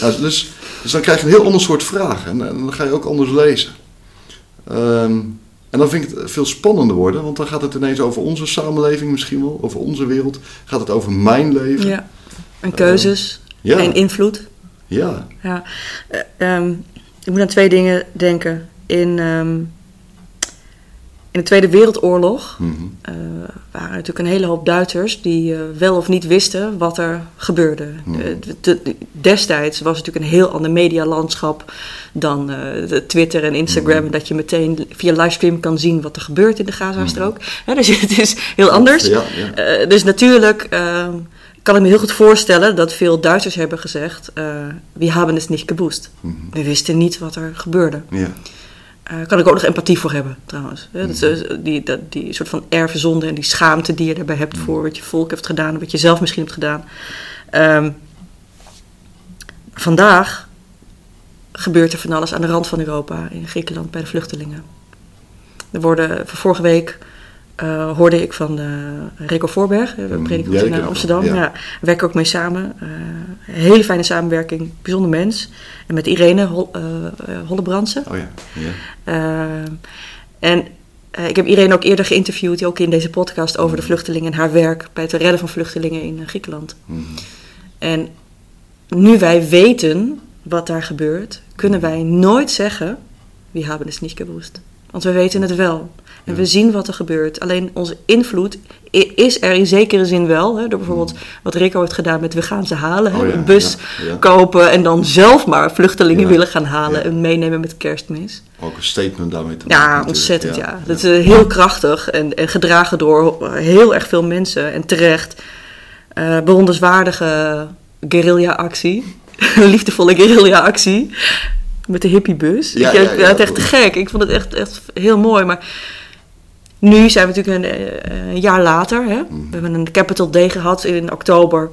nou, dus, dus dan krijg je een heel ander soort vragen. En, en dan ga je ook anders lezen. Ehm, en dan vind ik het veel spannender worden. Want dan gaat het ineens over onze samenleving misschien wel. Over onze wereld. Gaat het over mijn leven. ja. En keuzes Ja, en invloed. ja. Ja. Eh, ehm, ik moet aan twee dingen denken. In, ehm, in de Tweede Wereldoorlog Mhm. eh, waren natuurlijk een hele hoop Duitsers die eh, wel of niet wisten wat er gebeurde. Mhm. De- de- de- destijds was het natuurlijk een heel ander medialandschap dan eh, de Twitter en Instagram. Mhm. Dat je meteen via livestream kan zien wat er gebeurt in de Gazastrook. Hè, dus het is heel anders. Ja, ja. Eh, dus natuurlijk ehm, kan ik me heel goed voorstellen dat veel Duitsers hebben gezegd: eh We hebben het niet geboost. We wisten niet wat er gebeurde. ja. Daar kan ik ook nog empathie voor hebben, trouwens. Dat, is, eh, die, dat, die soort van erfzonde en die schaamte die je daarbij hebt voor wat je volk heeft gedaan, wat je zelf misschien hebt gedaan. Ehm, vandaag gebeurt er van alles aan de rand van Europa, in Griekenland, bij de vluchtelingen. Er worden, voor vorige week eh, hoorde ik van eh Rico Voorberg, de Mm, predikant in eh, Amsterdam. Ja. ja. we werken ook mee samen. Eh, hele fijne samenwerking, bijzonder mens. En met Irene Hol, eh, eh, Hollebrandse. Oh ja. ja. En eh, ik heb Irene ook eerder geïnterviewd, ook in deze podcast, over de vluchtelingen en haar werk bij het redden van vluchtelingen in eh, Griekenland. Mhm. En nu wij weten wat daar gebeurt, kunnen wij nooit zeggen, we hebben het niet gewoest. Want we weten het wel. En we zien wat er gebeurt. Alleen onze invloed is er in zekere zin wel. Hè, door bijvoorbeeld wat Rico heeft gedaan met we gaan ze halen. Hè, Oh ja, een bus ja, ja. kopen en dan zelf maar vluchtelingen willen gaan halen en meenemen met kerstmis. Ook een statement daarmee te maken. Ja, ontzettend ja. Dat is eh, heel krachtig en, en gedragen door heel erg veel mensen. En terecht. eh bewonderswaardige guerrilla-actie. Liefdevolle guerrilla-actie. Met de hippiebus. Ja, ik vind ja. het echt te gek. Ik vond het echt, echt heel mooi. Maar nu zijn we natuurlijk een, eh, een jaar later. Hè? We hebben een Capital Day gehad in oktober.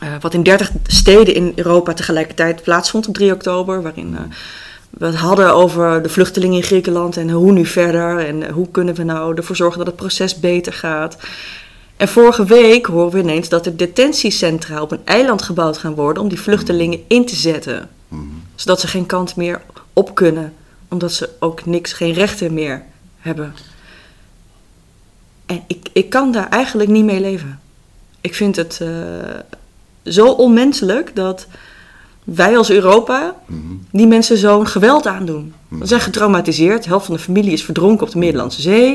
eh, wat in 30 steden in Europa tegelijkertijd plaatsvond op 3 oktober. Waarin eh, we het hadden over de vluchtelingen in Griekenland en hoe nu verder. En hoe kunnen we nou ervoor zorgen dat het proces beter gaat. En vorige week horen we ineens dat er detentiecentra op een eiland gebouwd gaan worden om die vluchtelingen in te zetten. Mhm. Zodat ze geen kant meer op kunnen, omdat ze ook niks, geen rechten meer hebben. En ik, ik kan daar eigenlijk niet mee leven. Ik vind het eh, zo onmenselijk dat wij als Europa Mhm. die mensen zo'n geweld aandoen. Ze zijn getraumatiseerd. De helft van de familie is verdronken op de Middellandse Zee.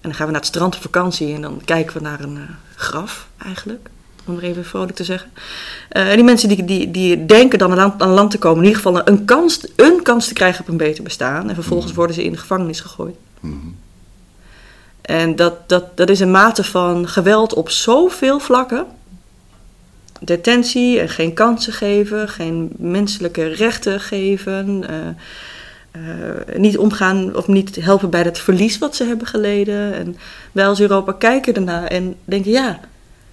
En dan gaan we naar het strand op vakantie en dan kijken we naar een eh, graf eigenlijk. Om er even vrolijk te zeggen. Eh, en die mensen die, die, die denken dan aan land, aan land te komen, in ieder geval een kans, een kans te krijgen op een beter bestaan. En vervolgens worden ze in de gevangenis gegooid. En dat, dat, dat is een mate van geweld op zoveel vlakken. Detentie en geen kansen geven, geen menselijke rechten geven. eh, eh, niet omgaan of niet helpen bij het verlies wat ze hebben geleden. En wij als Europa kijken ernaar en denken: ja,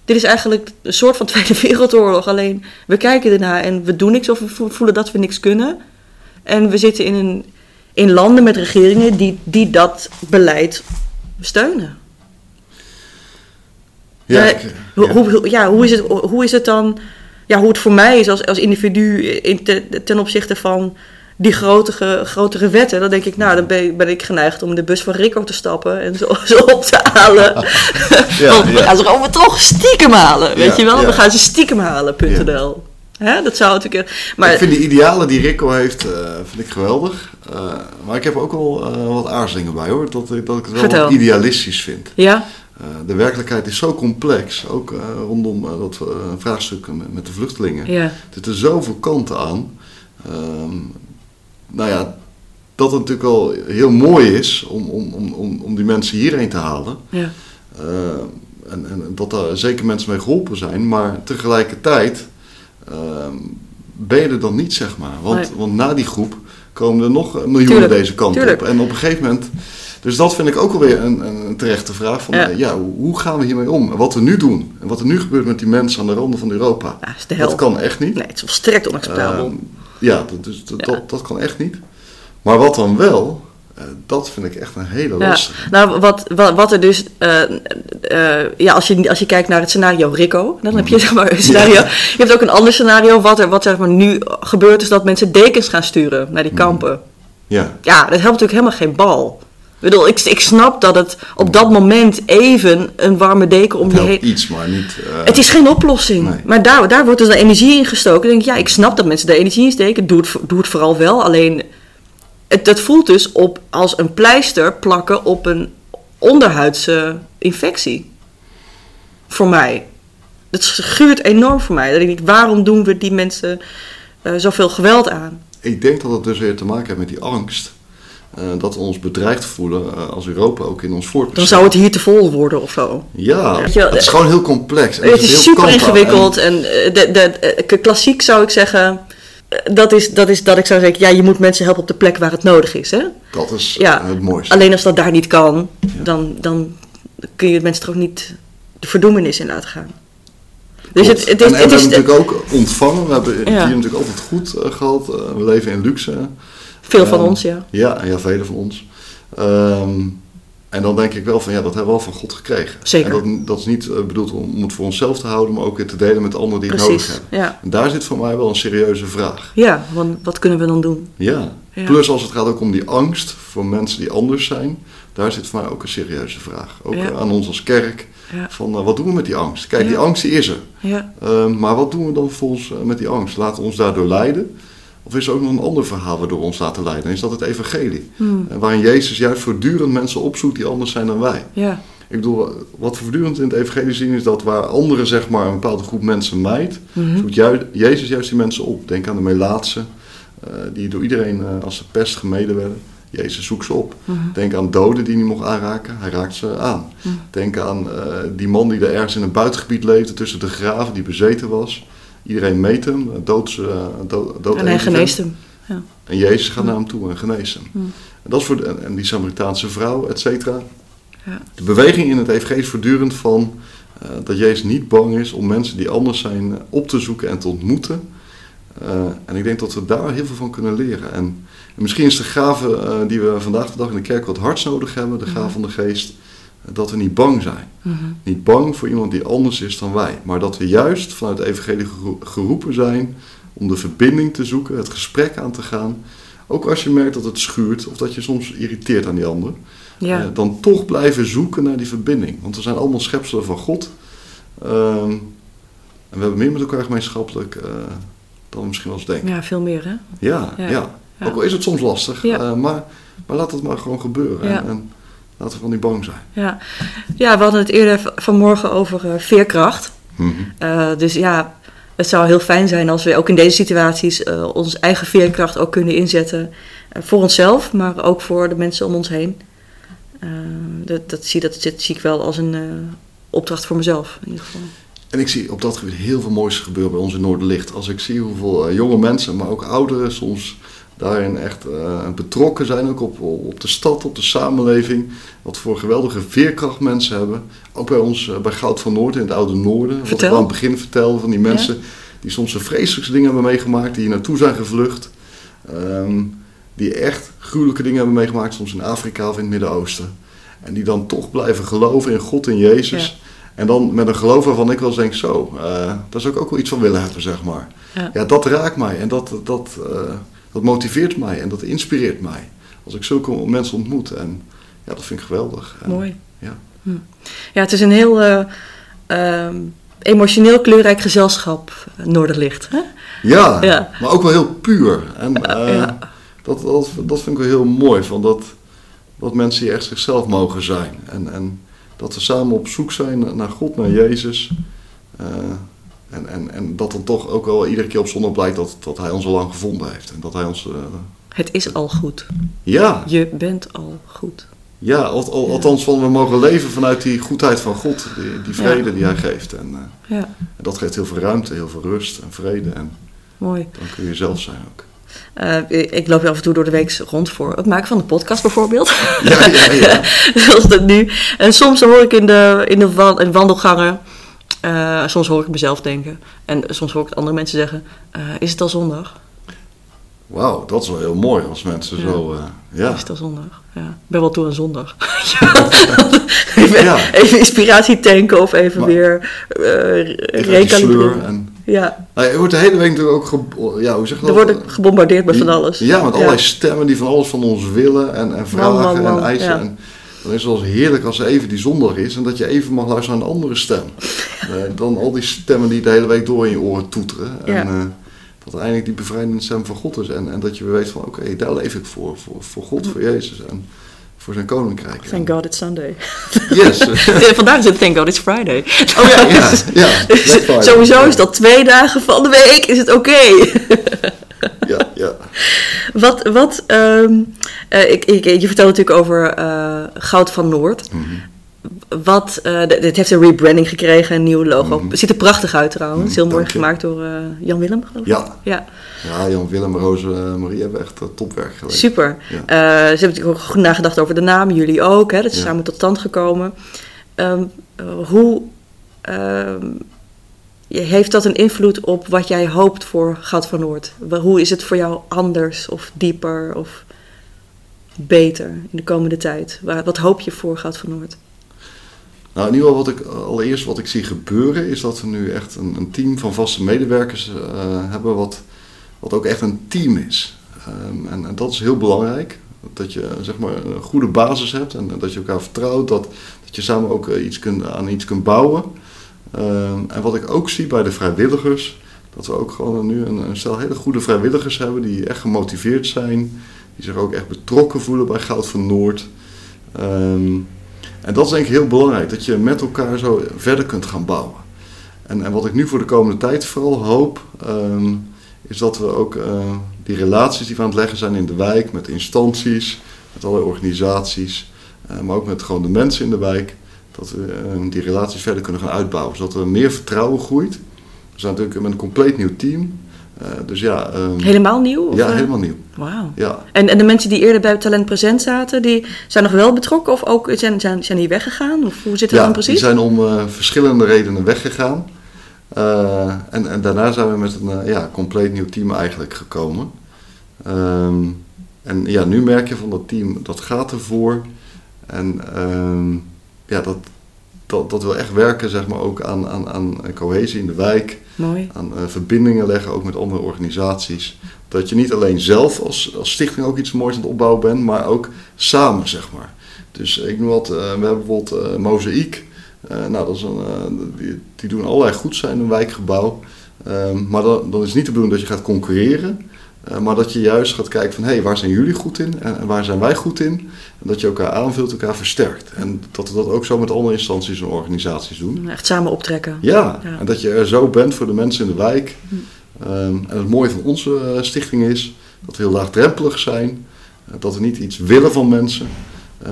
dit is eigenlijk een soort van Tweede Wereldoorlog. Alleen we kijken ernaar en we doen niks of we vo- voelen dat we niks kunnen. En we zitten in, een, in landen met regeringen die, die dat beleid steunen. Ja, Eh, ik- Hoe, ja. hoe, hoe- ja, hoe, is het, hoe is het dan, ja, hoe het voor mij is als, als individu in te- ten opzichte van die grotere, grotere wetten, dan denk ik, nou, dan ben, ben ik geneigd om de bus van Rico te stappen en zo, zo op te halen. Ja, gaan ze gewoon toch stiekem halen, weet Ja, je wel? We gaan ze stiekem halen.nl. Hè, dat zou natuurlijk... Maar ik vind die idealen die Rico heeft, eh, vind ik geweldig. Eh, maar ik heb ook wel eh, wat aarzelingen bij hoor. Dat, ik- dat ik het wel Vertel. wat idealistisch vind. ja, de werkelijkheid is zo complex. Ook rondom dat vraagstuk met, met de vluchtelingen. ja, Er zitten zoveel kanten aan. Ehm, nou ja, dat het natuurlijk wel heel mooi is om, om, om, om, om die mensen hierheen te halen. ja, en, en dat daar zeker mensen mee geholpen zijn. Maar tegelijkertijd ben je er dan niet, zeg maar. Want, Nee. want na die groep komen er nog miljoenen Tuurlijk, deze kant tuurlijk. op. En op een gegeven moment... Dus dat vind ik ook alweer een, een, terechte vraag. Van, Ja. ja. ja, hoe gaan we hiermee om? En wat we nu doen. En wat er nu gebeurt met die mensen aan de randen van Europa. ja. Dat kan echt niet. Nee, het is volstrekt onacceptabel. Ehm, ja, dat, dus, dat, Ja. Dat, dat kan echt niet. Maar wat dan wel, eh, dat vind ik echt een hele Ja, lastige. nou, wat, wat, wat er dus, eh, eh, ja, als je, als je kijkt naar het scenario Rico, dan heb je zeg maar een scenario. Je hebt ook een ander scenario, wat er wat zeg maar nu gebeurt, is dat mensen dekens gaan sturen naar die kampen. Ja, Ja, dat helpt natuurlijk helemaal geen bal. Ik bedoel, ik, ik snap dat het op dat moment even een warme deken om het je helpt heen. iets, maar niet... Het is geen oplossing. Nee. Maar daar, daar wordt dus de energie in gestoken. Dan denk ik, ja, ik snap dat mensen er energie in steken. Doe het, doe het vooral wel. Alleen, het, dat voelt dus op als een pleister plakken op een onderhuidse infectie. Voor mij. Het schuurt enorm voor mij. Dat ik denk, waarom doen we die mensen eh, zoveel geweld aan? Ik denk dat het dus weer te maken heeft met die angst. eh, dat we ons bedreigd voelen eh, als Europa ook in ons Dan voortbestaan. zou het hier te vol worden of zo. Ja, wel, het is gewoon heel complex. en Het is super ingewikkeld. En eh, de, de, eh, klassiek zou ik zeggen. Eh, Dat is, dat is dat ik zou zeggen, ja, je moet mensen helpen op de plek waar het nodig is. Hè? Dat is Ja, het mooiste. Alleen als dat daar niet kan, dan, dan kun je mensen er ook niet de verdoemenis in laten gaan. Dus het, het is, en, en het we is hebben natuurlijk ook ontvangen. We hebben Ja. hier natuurlijk altijd goed eh, gehad. Eh, we leven in luxe. veel van Ehm, ons, ja. Ja, ja, velen van ons. Ehm, en dan denk ik wel van ja, dat hebben we wel van God gekregen. Zeker. En dat, dat is niet eh, bedoeld om het voor onszelf te houden, maar ook weer te delen met anderen die het nodig hebben. Ja. En daar zit voor mij wel een serieuze vraag. ja, want wat kunnen we dan doen? Ja. Ja. Plus als het gaat ook om die angst voor mensen die anders zijn, daar zit voor mij ook een serieuze vraag. Ook Ja. eh, aan ons als kerk. Ja. Van eh, wat doen we met die angst? Kijk, die angst die is er. Ja, Ehm, maar wat doen we dan volgens eh, met die angst? Laten we ons daardoor leiden? Of is er ook nog een ander verhaal waardoor we ons laten leiden? Is dat het evangelie? Hmm. Eh, waarin Jezus juist voortdurend mensen opzoekt die anders zijn dan wij. ja, Ik bedoel, wat we voortdurend in het evangelie zien is dat waar anderen zeg maar een bepaalde groep mensen mijt, Mhm. zoekt Jezus juist die mensen op. Denk aan de Melaatse, eh, die door iedereen eh, als de pest gemeden werden. Jezus zoekt ze op. Mhm. Denk aan doden die hij niet mocht aanraken, hij raakt ze aan. Mhm. Denk aan die man die er ergens in een buitengebied leefde tussen de graven, die bezeten was. Iedereen meet hem, doods, eh, dood, dood en hij hem. geneest hem. En Jezus gaat naar hem toe en geneest hem. Hmm. En, dat is voor de, en- die Samaritaanse vrouw, et cetera. Ja. De beweging in het evangelie is voortdurend van eh, dat Jezus niet bang is om mensen die anders zijn eh, op te zoeken en te ontmoeten. En ik denk dat we daar heel veel van kunnen leren. En, en misschien is de gave die we vandaag de dag in de kerk wat hards nodig hebben, de gave van de geest, dat we niet bang zijn. Mhm. Niet bang voor iemand die anders is dan wij. Maar dat we juist vanuit het evangelie gero- geroepen zijn om de verbinding te zoeken, het gesprek aan te gaan. Ook als je merkt dat het schuurt of dat je soms irriteert aan die ander. Ja, Eh, dan toch blijven zoeken naar die verbinding. Want we zijn allemaal schepselen van God. Ehm, en we hebben meer met elkaar gemeenschappelijk eh, dan we misschien wel eens denken. ja, veel meer hè. Ja, ja. Ja, ja. Ook al is het soms lastig. Eh, maar, maar laat het maar gewoon gebeuren. Ja. En, en laten we van niet bang zijn. Ja. ja, we hadden het eerder vanmorgen over eh, veerkracht. Mhm. Eh, dus ja, het zou heel fijn zijn als we ook in deze situaties eh, onze eigen veerkracht ook kunnen inzetten. voor onszelf, maar ook voor de mensen om ons heen. Dat, dat, zie, dat, dat zie ik wel als een opdracht voor mezelf in ieder geval. En ik zie op dat gebied heel veel moois gebeuren bij ons in Noorderlicht. Als ik zie hoeveel jonge mensen, maar ook ouderen soms daarin echt eh, betrokken zijn. Ook op, op de stad, op de samenleving. Wat voor geweldige veerkracht mensen hebben. Ook bij ons, eh, bij Goud van Noord in het Oude Noorden. Wat Vertel. ik al aan het begin vertelde van die mensen die soms de vreselijkste dingen hebben meegemaakt. Die hier naartoe zijn gevlucht. Ehm, die echt gruwelijke dingen hebben meegemaakt. Soms in Afrika of in het Midden-Oosten. En die dan toch blijven geloven in God en Jezus. Ja. En dan met een geloof waarvan ik wel eens denk, zo, eh, daar zou ik ook wel iets van willen hebben, zeg maar. Ja. Ja, dat raakt mij en dat, dat, dat motiveert mij en dat inspireert mij. Als ik zulke mensen ontmoet. En ja, dat vind ik geweldig. En, Mooi. Ja. Hm. Ja, het is een heel eh, ehm, emotioneel kleurrijk gezelschap, eh, Noorderlicht. Hè? Ja, Ja. maar ook wel heel puur. En eh, ja. dat, dat, dat vind ik wel heel mooi, van dat, dat mensen hier echt zichzelf mogen zijn. En, en dat we samen op zoek zijn naar God, naar Jezus. En, en, en dat dan toch ook wel iedere keer op zondag blijkt dat, dat Hij ons al lang gevonden heeft. En dat Hij ons... eh, Het is al goed. ja, Je bent al goed. ja, al, al- althans van we mogen leven vanuit die goedheid van God. Die, die vrede die Hij geeft. En eh, Ja, en dat geeft heel veel ruimte, heel veel rust en vrede. En mooi. dan kun je zelf zijn ook. Eh, ik loop af en toe door de week rond voor het maken van de podcast bijvoorbeeld. Ja, ja, ja. Zoals dat nu. En soms hoor ik in de, in de in wandelgangen, eh, soms hoor ik mezelf denken. En soms hoor ik andere mensen zeggen, eh, is het al zondag? Wauw, dat is wel heel mooi als mensen Ja. zo... eh, ja. Is het al zondag? Ja. Ik ben wel toe aan zondag. even, Ja. even inspiratie tanken of even Maar- weer uh, recalibreren. en... Ja, Nou, je wordt de hele week natuurlijk ook... ge- ja, hoe zeg je dat? worden gebombardeerd met van alles. Ja, met allerlei stemmen die van alles van ons willen en, en vragen man, man, en eisen. En dan is het wel heerlijk als er even die zondag is en dat je even mag luisteren naar een andere stem. Eh, dan al die stemmen die de hele week door in je oren toeteren. En, eh, dat er eindelijk die bevrijdende stem van God is. En, en dat je weer weet van oké, daar leef ik voor, voor, voor God, voor Jezus en voor zijn koninkrijk. Thank God it's Sunday. Yes. Vandaag is het Thank God it's Friday. Oh ja, ja. ja Dus sowieso is dat twee dagen van de week, is het oké. Ja, ja. Wat, wat ehm, eh, ik, ik, je vertelde natuurlijk over eh, Goud van Noord. Mhm. Wat, eh, dit heeft een rebranding gekregen, een nieuw logo. Mhm. Ziet er prachtig uit trouwens. Mhm, Heel mooi gemaakt door Jan Willem, geloof ik. Ja. ja. Ja, Jan Willem, Roos en Marie hebben echt topwerk geleverd. Super. Ja. Ze hebben natuurlijk ook goed nagedacht over de naam, jullie ook. Hè? Dat is Ja. samen tot stand gekomen. Ehm, eh, hoe ehm, heeft dat een invloed op wat jij hoopt voor Goud van Noord? Hoe is het voor jou anders of dieper of beter in de komende tijd? Wa- Wat hoop je voor Goud van Noord? Nou, in ieder geval wat ik allereerst wat ik zie gebeuren is dat we nu echt een, een team van vaste medewerkers eh, hebben wat, wat ook echt een team is. Ehm, en, en dat is heel belangrijk. Dat je zeg maar een goede basis hebt en, dat je elkaar vertrouwt. Dat, dat je samen ook eh, iets kunt, aan iets kunt bouwen. Ehm, en wat ik ook zie bij de vrijwilligers, dat we ook gewoon nu een, een stel hele goede vrijwilligers hebben die echt gemotiveerd zijn. Die zich ook echt betrokken voelen bij Goud van Noord. Ehm, en dat is denk ik heel belangrijk, dat je met elkaar zo verder kunt gaan bouwen. En, en wat ik nu voor de komende tijd vooral hoop, ehm, is dat we ook eh, die relaties die we aan het leggen zijn in de wijk, met instanties, met allerlei organisaties, eh, maar ook met gewoon de mensen in de wijk, dat we eh, die relaties verder kunnen gaan uitbouwen. Zodat er meer vertrouwen groeit. We zijn natuurlijk met een compleet nieuw team. Eh, dus ja, ehm, Helemaal nieuw? Of, ja, eh? helemaal nieuw. Wauw. Ja. En, en de mensen die eerder bij Talent Present zaten, die zijn nog wel betrokken of ook zijn, zijn, zijn die weggegaan? Of hoe zit dat Ja, dan die precies? zijn om verschillende redenen weggegaan. En, en daarna zijn we met een ja, compleet nieuw team eigenlijk gekomen. Ehm, en ja, nu merk je van dat team, dat gaat ervoor. En ehm, ja, dat, dat, dat wil echt werken zeg maar, ook aan, aan, aan cohesie in de wijk. Mooi. Aan eh, verbindingen leggen, ook met andere organisaties. Dat je niet alleen zelf als, als stichting ook iets moois aan het opbouwen bent, maar ook samen, zeg maar. Dus ik noem wat, eh, we hebben bijvoorbeeld eh Mozaïek. Nou, dat is een, die, die doen allerlei goeds in een wijkgebouw. Ehm, maar dan, dan is het niet de bedoeling dat je gaat concurreren. Eh, maar dat je juist gaat kijken van, hé, hey, waar zijn jullie goed in en, waar zijn wij goed in? En dat je elkaar aanvult, elkaar versterkt. En dat we dat ook zo met andere instanties en organisaties doen. Echt samen optrekken. Ja, Ja. en dat je er zo bent voor de mensen in de wijk. Ehm, en het mooie van onze eh, stichting is dat we heel laagdrempelig zijn. eh, dat we niet iets willen van mensen,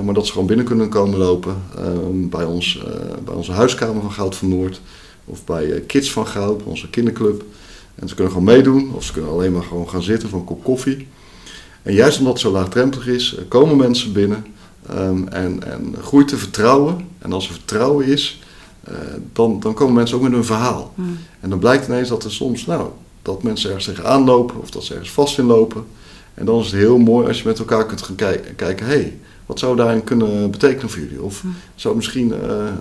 maar dat ze gewoon binnen kunnen komen lopen ehm, bij, ons, bij onze huiskamer van Goud van Noord. Of bij Kids van Goud, onze kinderclub. En ze kunnen gewoon meedoen, of ze kunnen alleen maar gewoon gaan zitten voor een kop koffie. En juist omdat het zo laagdrempelig is, komen mensen binnen ehm, en, en groeit de vertrouwen. En als er vertrouwen is, eh, dan, dan komen mensen ook met een verhaal. Mm. En dan blijkt ineens dat er soms, nou, dat mensen ergens tegenaan lopen of dat ze ergens vast in lopen. En dan is het heel mooi als je met elkaar kunt gaan kijk- kijken, hé, hey, wat zou daarin kunnen betekenen voor jullie? Of Mm. zou het misschien eh, eh,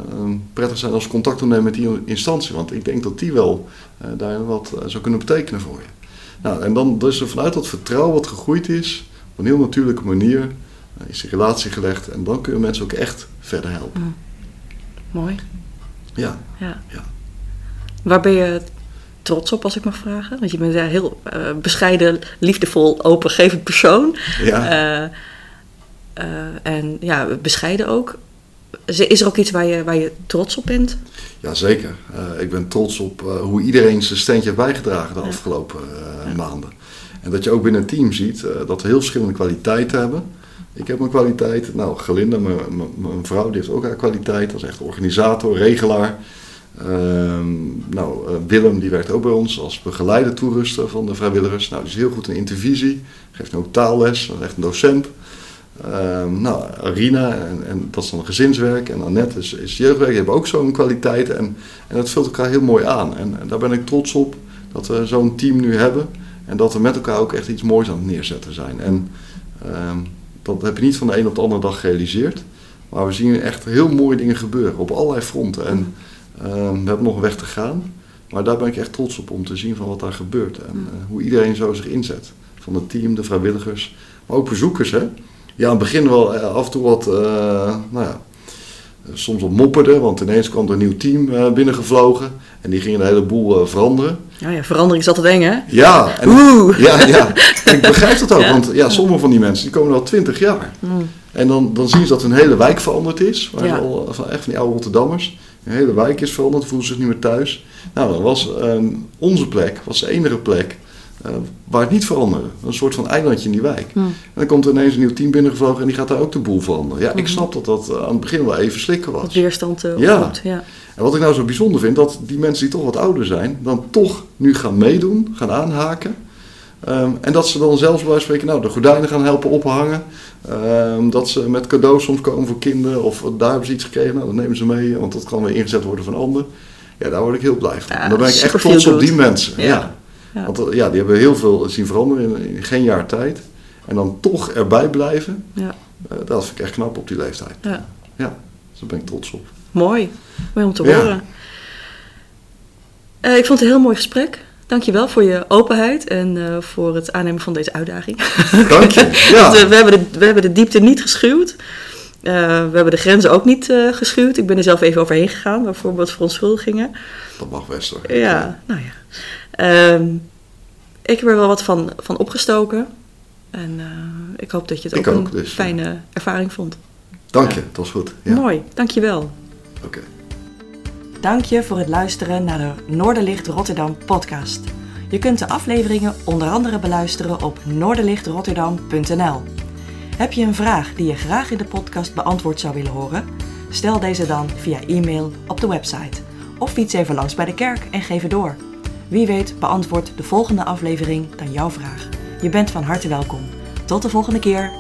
prettig zijn als contact opnemen met die instantie? Want ik denk dat die wel eh, daarin wat eh, zou kunnen betekenen voor je. Nou, en dan er vanuit dat vertrouwen wat gegroeid is, op een heel natuurlijke manier, is die relatie gelegd. En dan kun je mensen ook echt verder helpen. Mooi. Ja. Ja. Ja. Waar ben je trots op, als ik mag vragen? Want je bent een heel bescheiden, liefdevol, opengevend persoon. ja. Eh, en ja, bescheiden ook. Is er ook iets waar je, waar je trots op bent? Jazeker. Eh ik ben trots op eh, hoe iedereen zijn steentje heeft bijgedragen de afgelopen Ja. maanden. En dat je ook binnen een team ziet dat we heel verschillende kwaliteiten hebben. Ik heb mijn kwaliteit. Nou, Gelinda, mijn, mijn, mijn vrouw, die heeft ook haar kwaliteit. Dat is echt organisator, regelaar. Ehm, nou, Willem, die werkt ook bij ons als begeleider toeruster van de vrijwilligers. Nou, die is heel goed in intervisie. Geeft nu ook taalles. Dat is echt een docent. Ehm, nou, Arina, en, en dat is dan gezinswerk. En Annette is, is jeugdwerk. Die hebben ook zo'n kwaliteit. En, en dat vult elkaar heel mooi aan. En, en daar ben ik trots op dat we zo'n team nu hebben. En dat we met elkaar ook echt iets moois aan het neerzetten zijn. En ehm, dat heb je niet van de een op de andere dag gerealiseerd. Maar we zien echt heel mooie dingen gebeuren op allerlei fronten. En ehm, we hebben nog een weg te gaan. Maar daar ben ik echt trots op om te zien van wat daar gebeurt. En eh, hoe iedereen zo zich inzet. Van het team, de vrijwilligers, maar ook bezoekers. Hè? Ja, aan het begin wel eh, af en toe wat, eh, nou ja, soms op mopperde, want ineens kwam er een nieuw team eh, binnengevlogen. En die gingen de hele boel eh, veranderen. Ja, ja, verandering is altijd eng, hè? Ja, en, Oeh. ja, ja. ik begrijp dat ook, Ja. want ja, sommige van die mensen die komen al twintig jaar. Mm. En dan, dan zien ze dat hun hele wijk veranderd is. Waar Ja. ze al, van, echt van die oude Rotterdammers. Een hele wijk is veranderd, voelen zich niet meer thuis. Nou, dan was ehm, onze plek, was de enige plek eh, waar het niet veranderde. Een soort van eilandje in die wijk. Mm. En dan komt er ineens een nieuw team binnengevlogen en die gaat daar ook de boel veranderen. Ja, ik Mhm. snap dat dat eh, aan het begin wel even slikken Wat was. weerstand eh Ja. ja. En wat ik nou zo bijzonder vind, dat die mensen die toch wat ouder zijn, dan toch nu gaan meedoen, gaan aanhaken. Ehm, en dat ze dan zelfs bij spreken, nou, de gordijnen gaan helpen ophangen. Ehm, dat ze met cadeaus soms komen voor kinderen. Of daar hebben ze iets gekregen, nou, dat nemen ze mee. Want dat kan weer ingezet worden van anderen. Ja, daar word ik heel blij van. Ja, en dan ben ik echt trots op die mensen. Ja. Ja. Ja. Want eh, ja, die hebben heel veel zien veranderen in, in geen jaar tijd. En dan toch erbij blijven. Ja. eh, dat vind ik echt knap op die leeftijd. Ja. Ja, dus daar ben ik trots op. Mooi. Mooi om te Ja. horen. Eh, ik vond het een heel mooi gesprek. Dankjewel voor je openheid en voor het aannemen van deze uitdaging. Dank je. Ja. We, hebben de, we hebben de diepte niet geschuwd. We hebben de grenzen ook niet eh, geschuwd. Ik ben er zelf even overheen gegaan, bijvoorbeeld verontschuldigingen. Dat mag best hoor. Ja, nou ja. Ehm, ik heb er wel wat van, van opgestoken. En eh, ik hoop dat je het Ik ook, ook, een dus, ja. fijne ervaring vond. Dank je, dat was goed. Ja. Mooi, dankjewel. Oké. Dank je voor het luisteren naar de Noorderlicht Rotterdam podcast. Je kunt de afleveringen onder andere beluisteren op noorderlichtrotterdam.nl. Heb je een vraag die je graag in de podcast beantwoord zou willen horen? Stel deze dan via e-mail op de website. Of fiets even langs bij de kerk en geef het door. Wie weet beantwoordt de volgende aflevering dan jouw vraag. Je bent van harte welkom. Tot de volgende keer.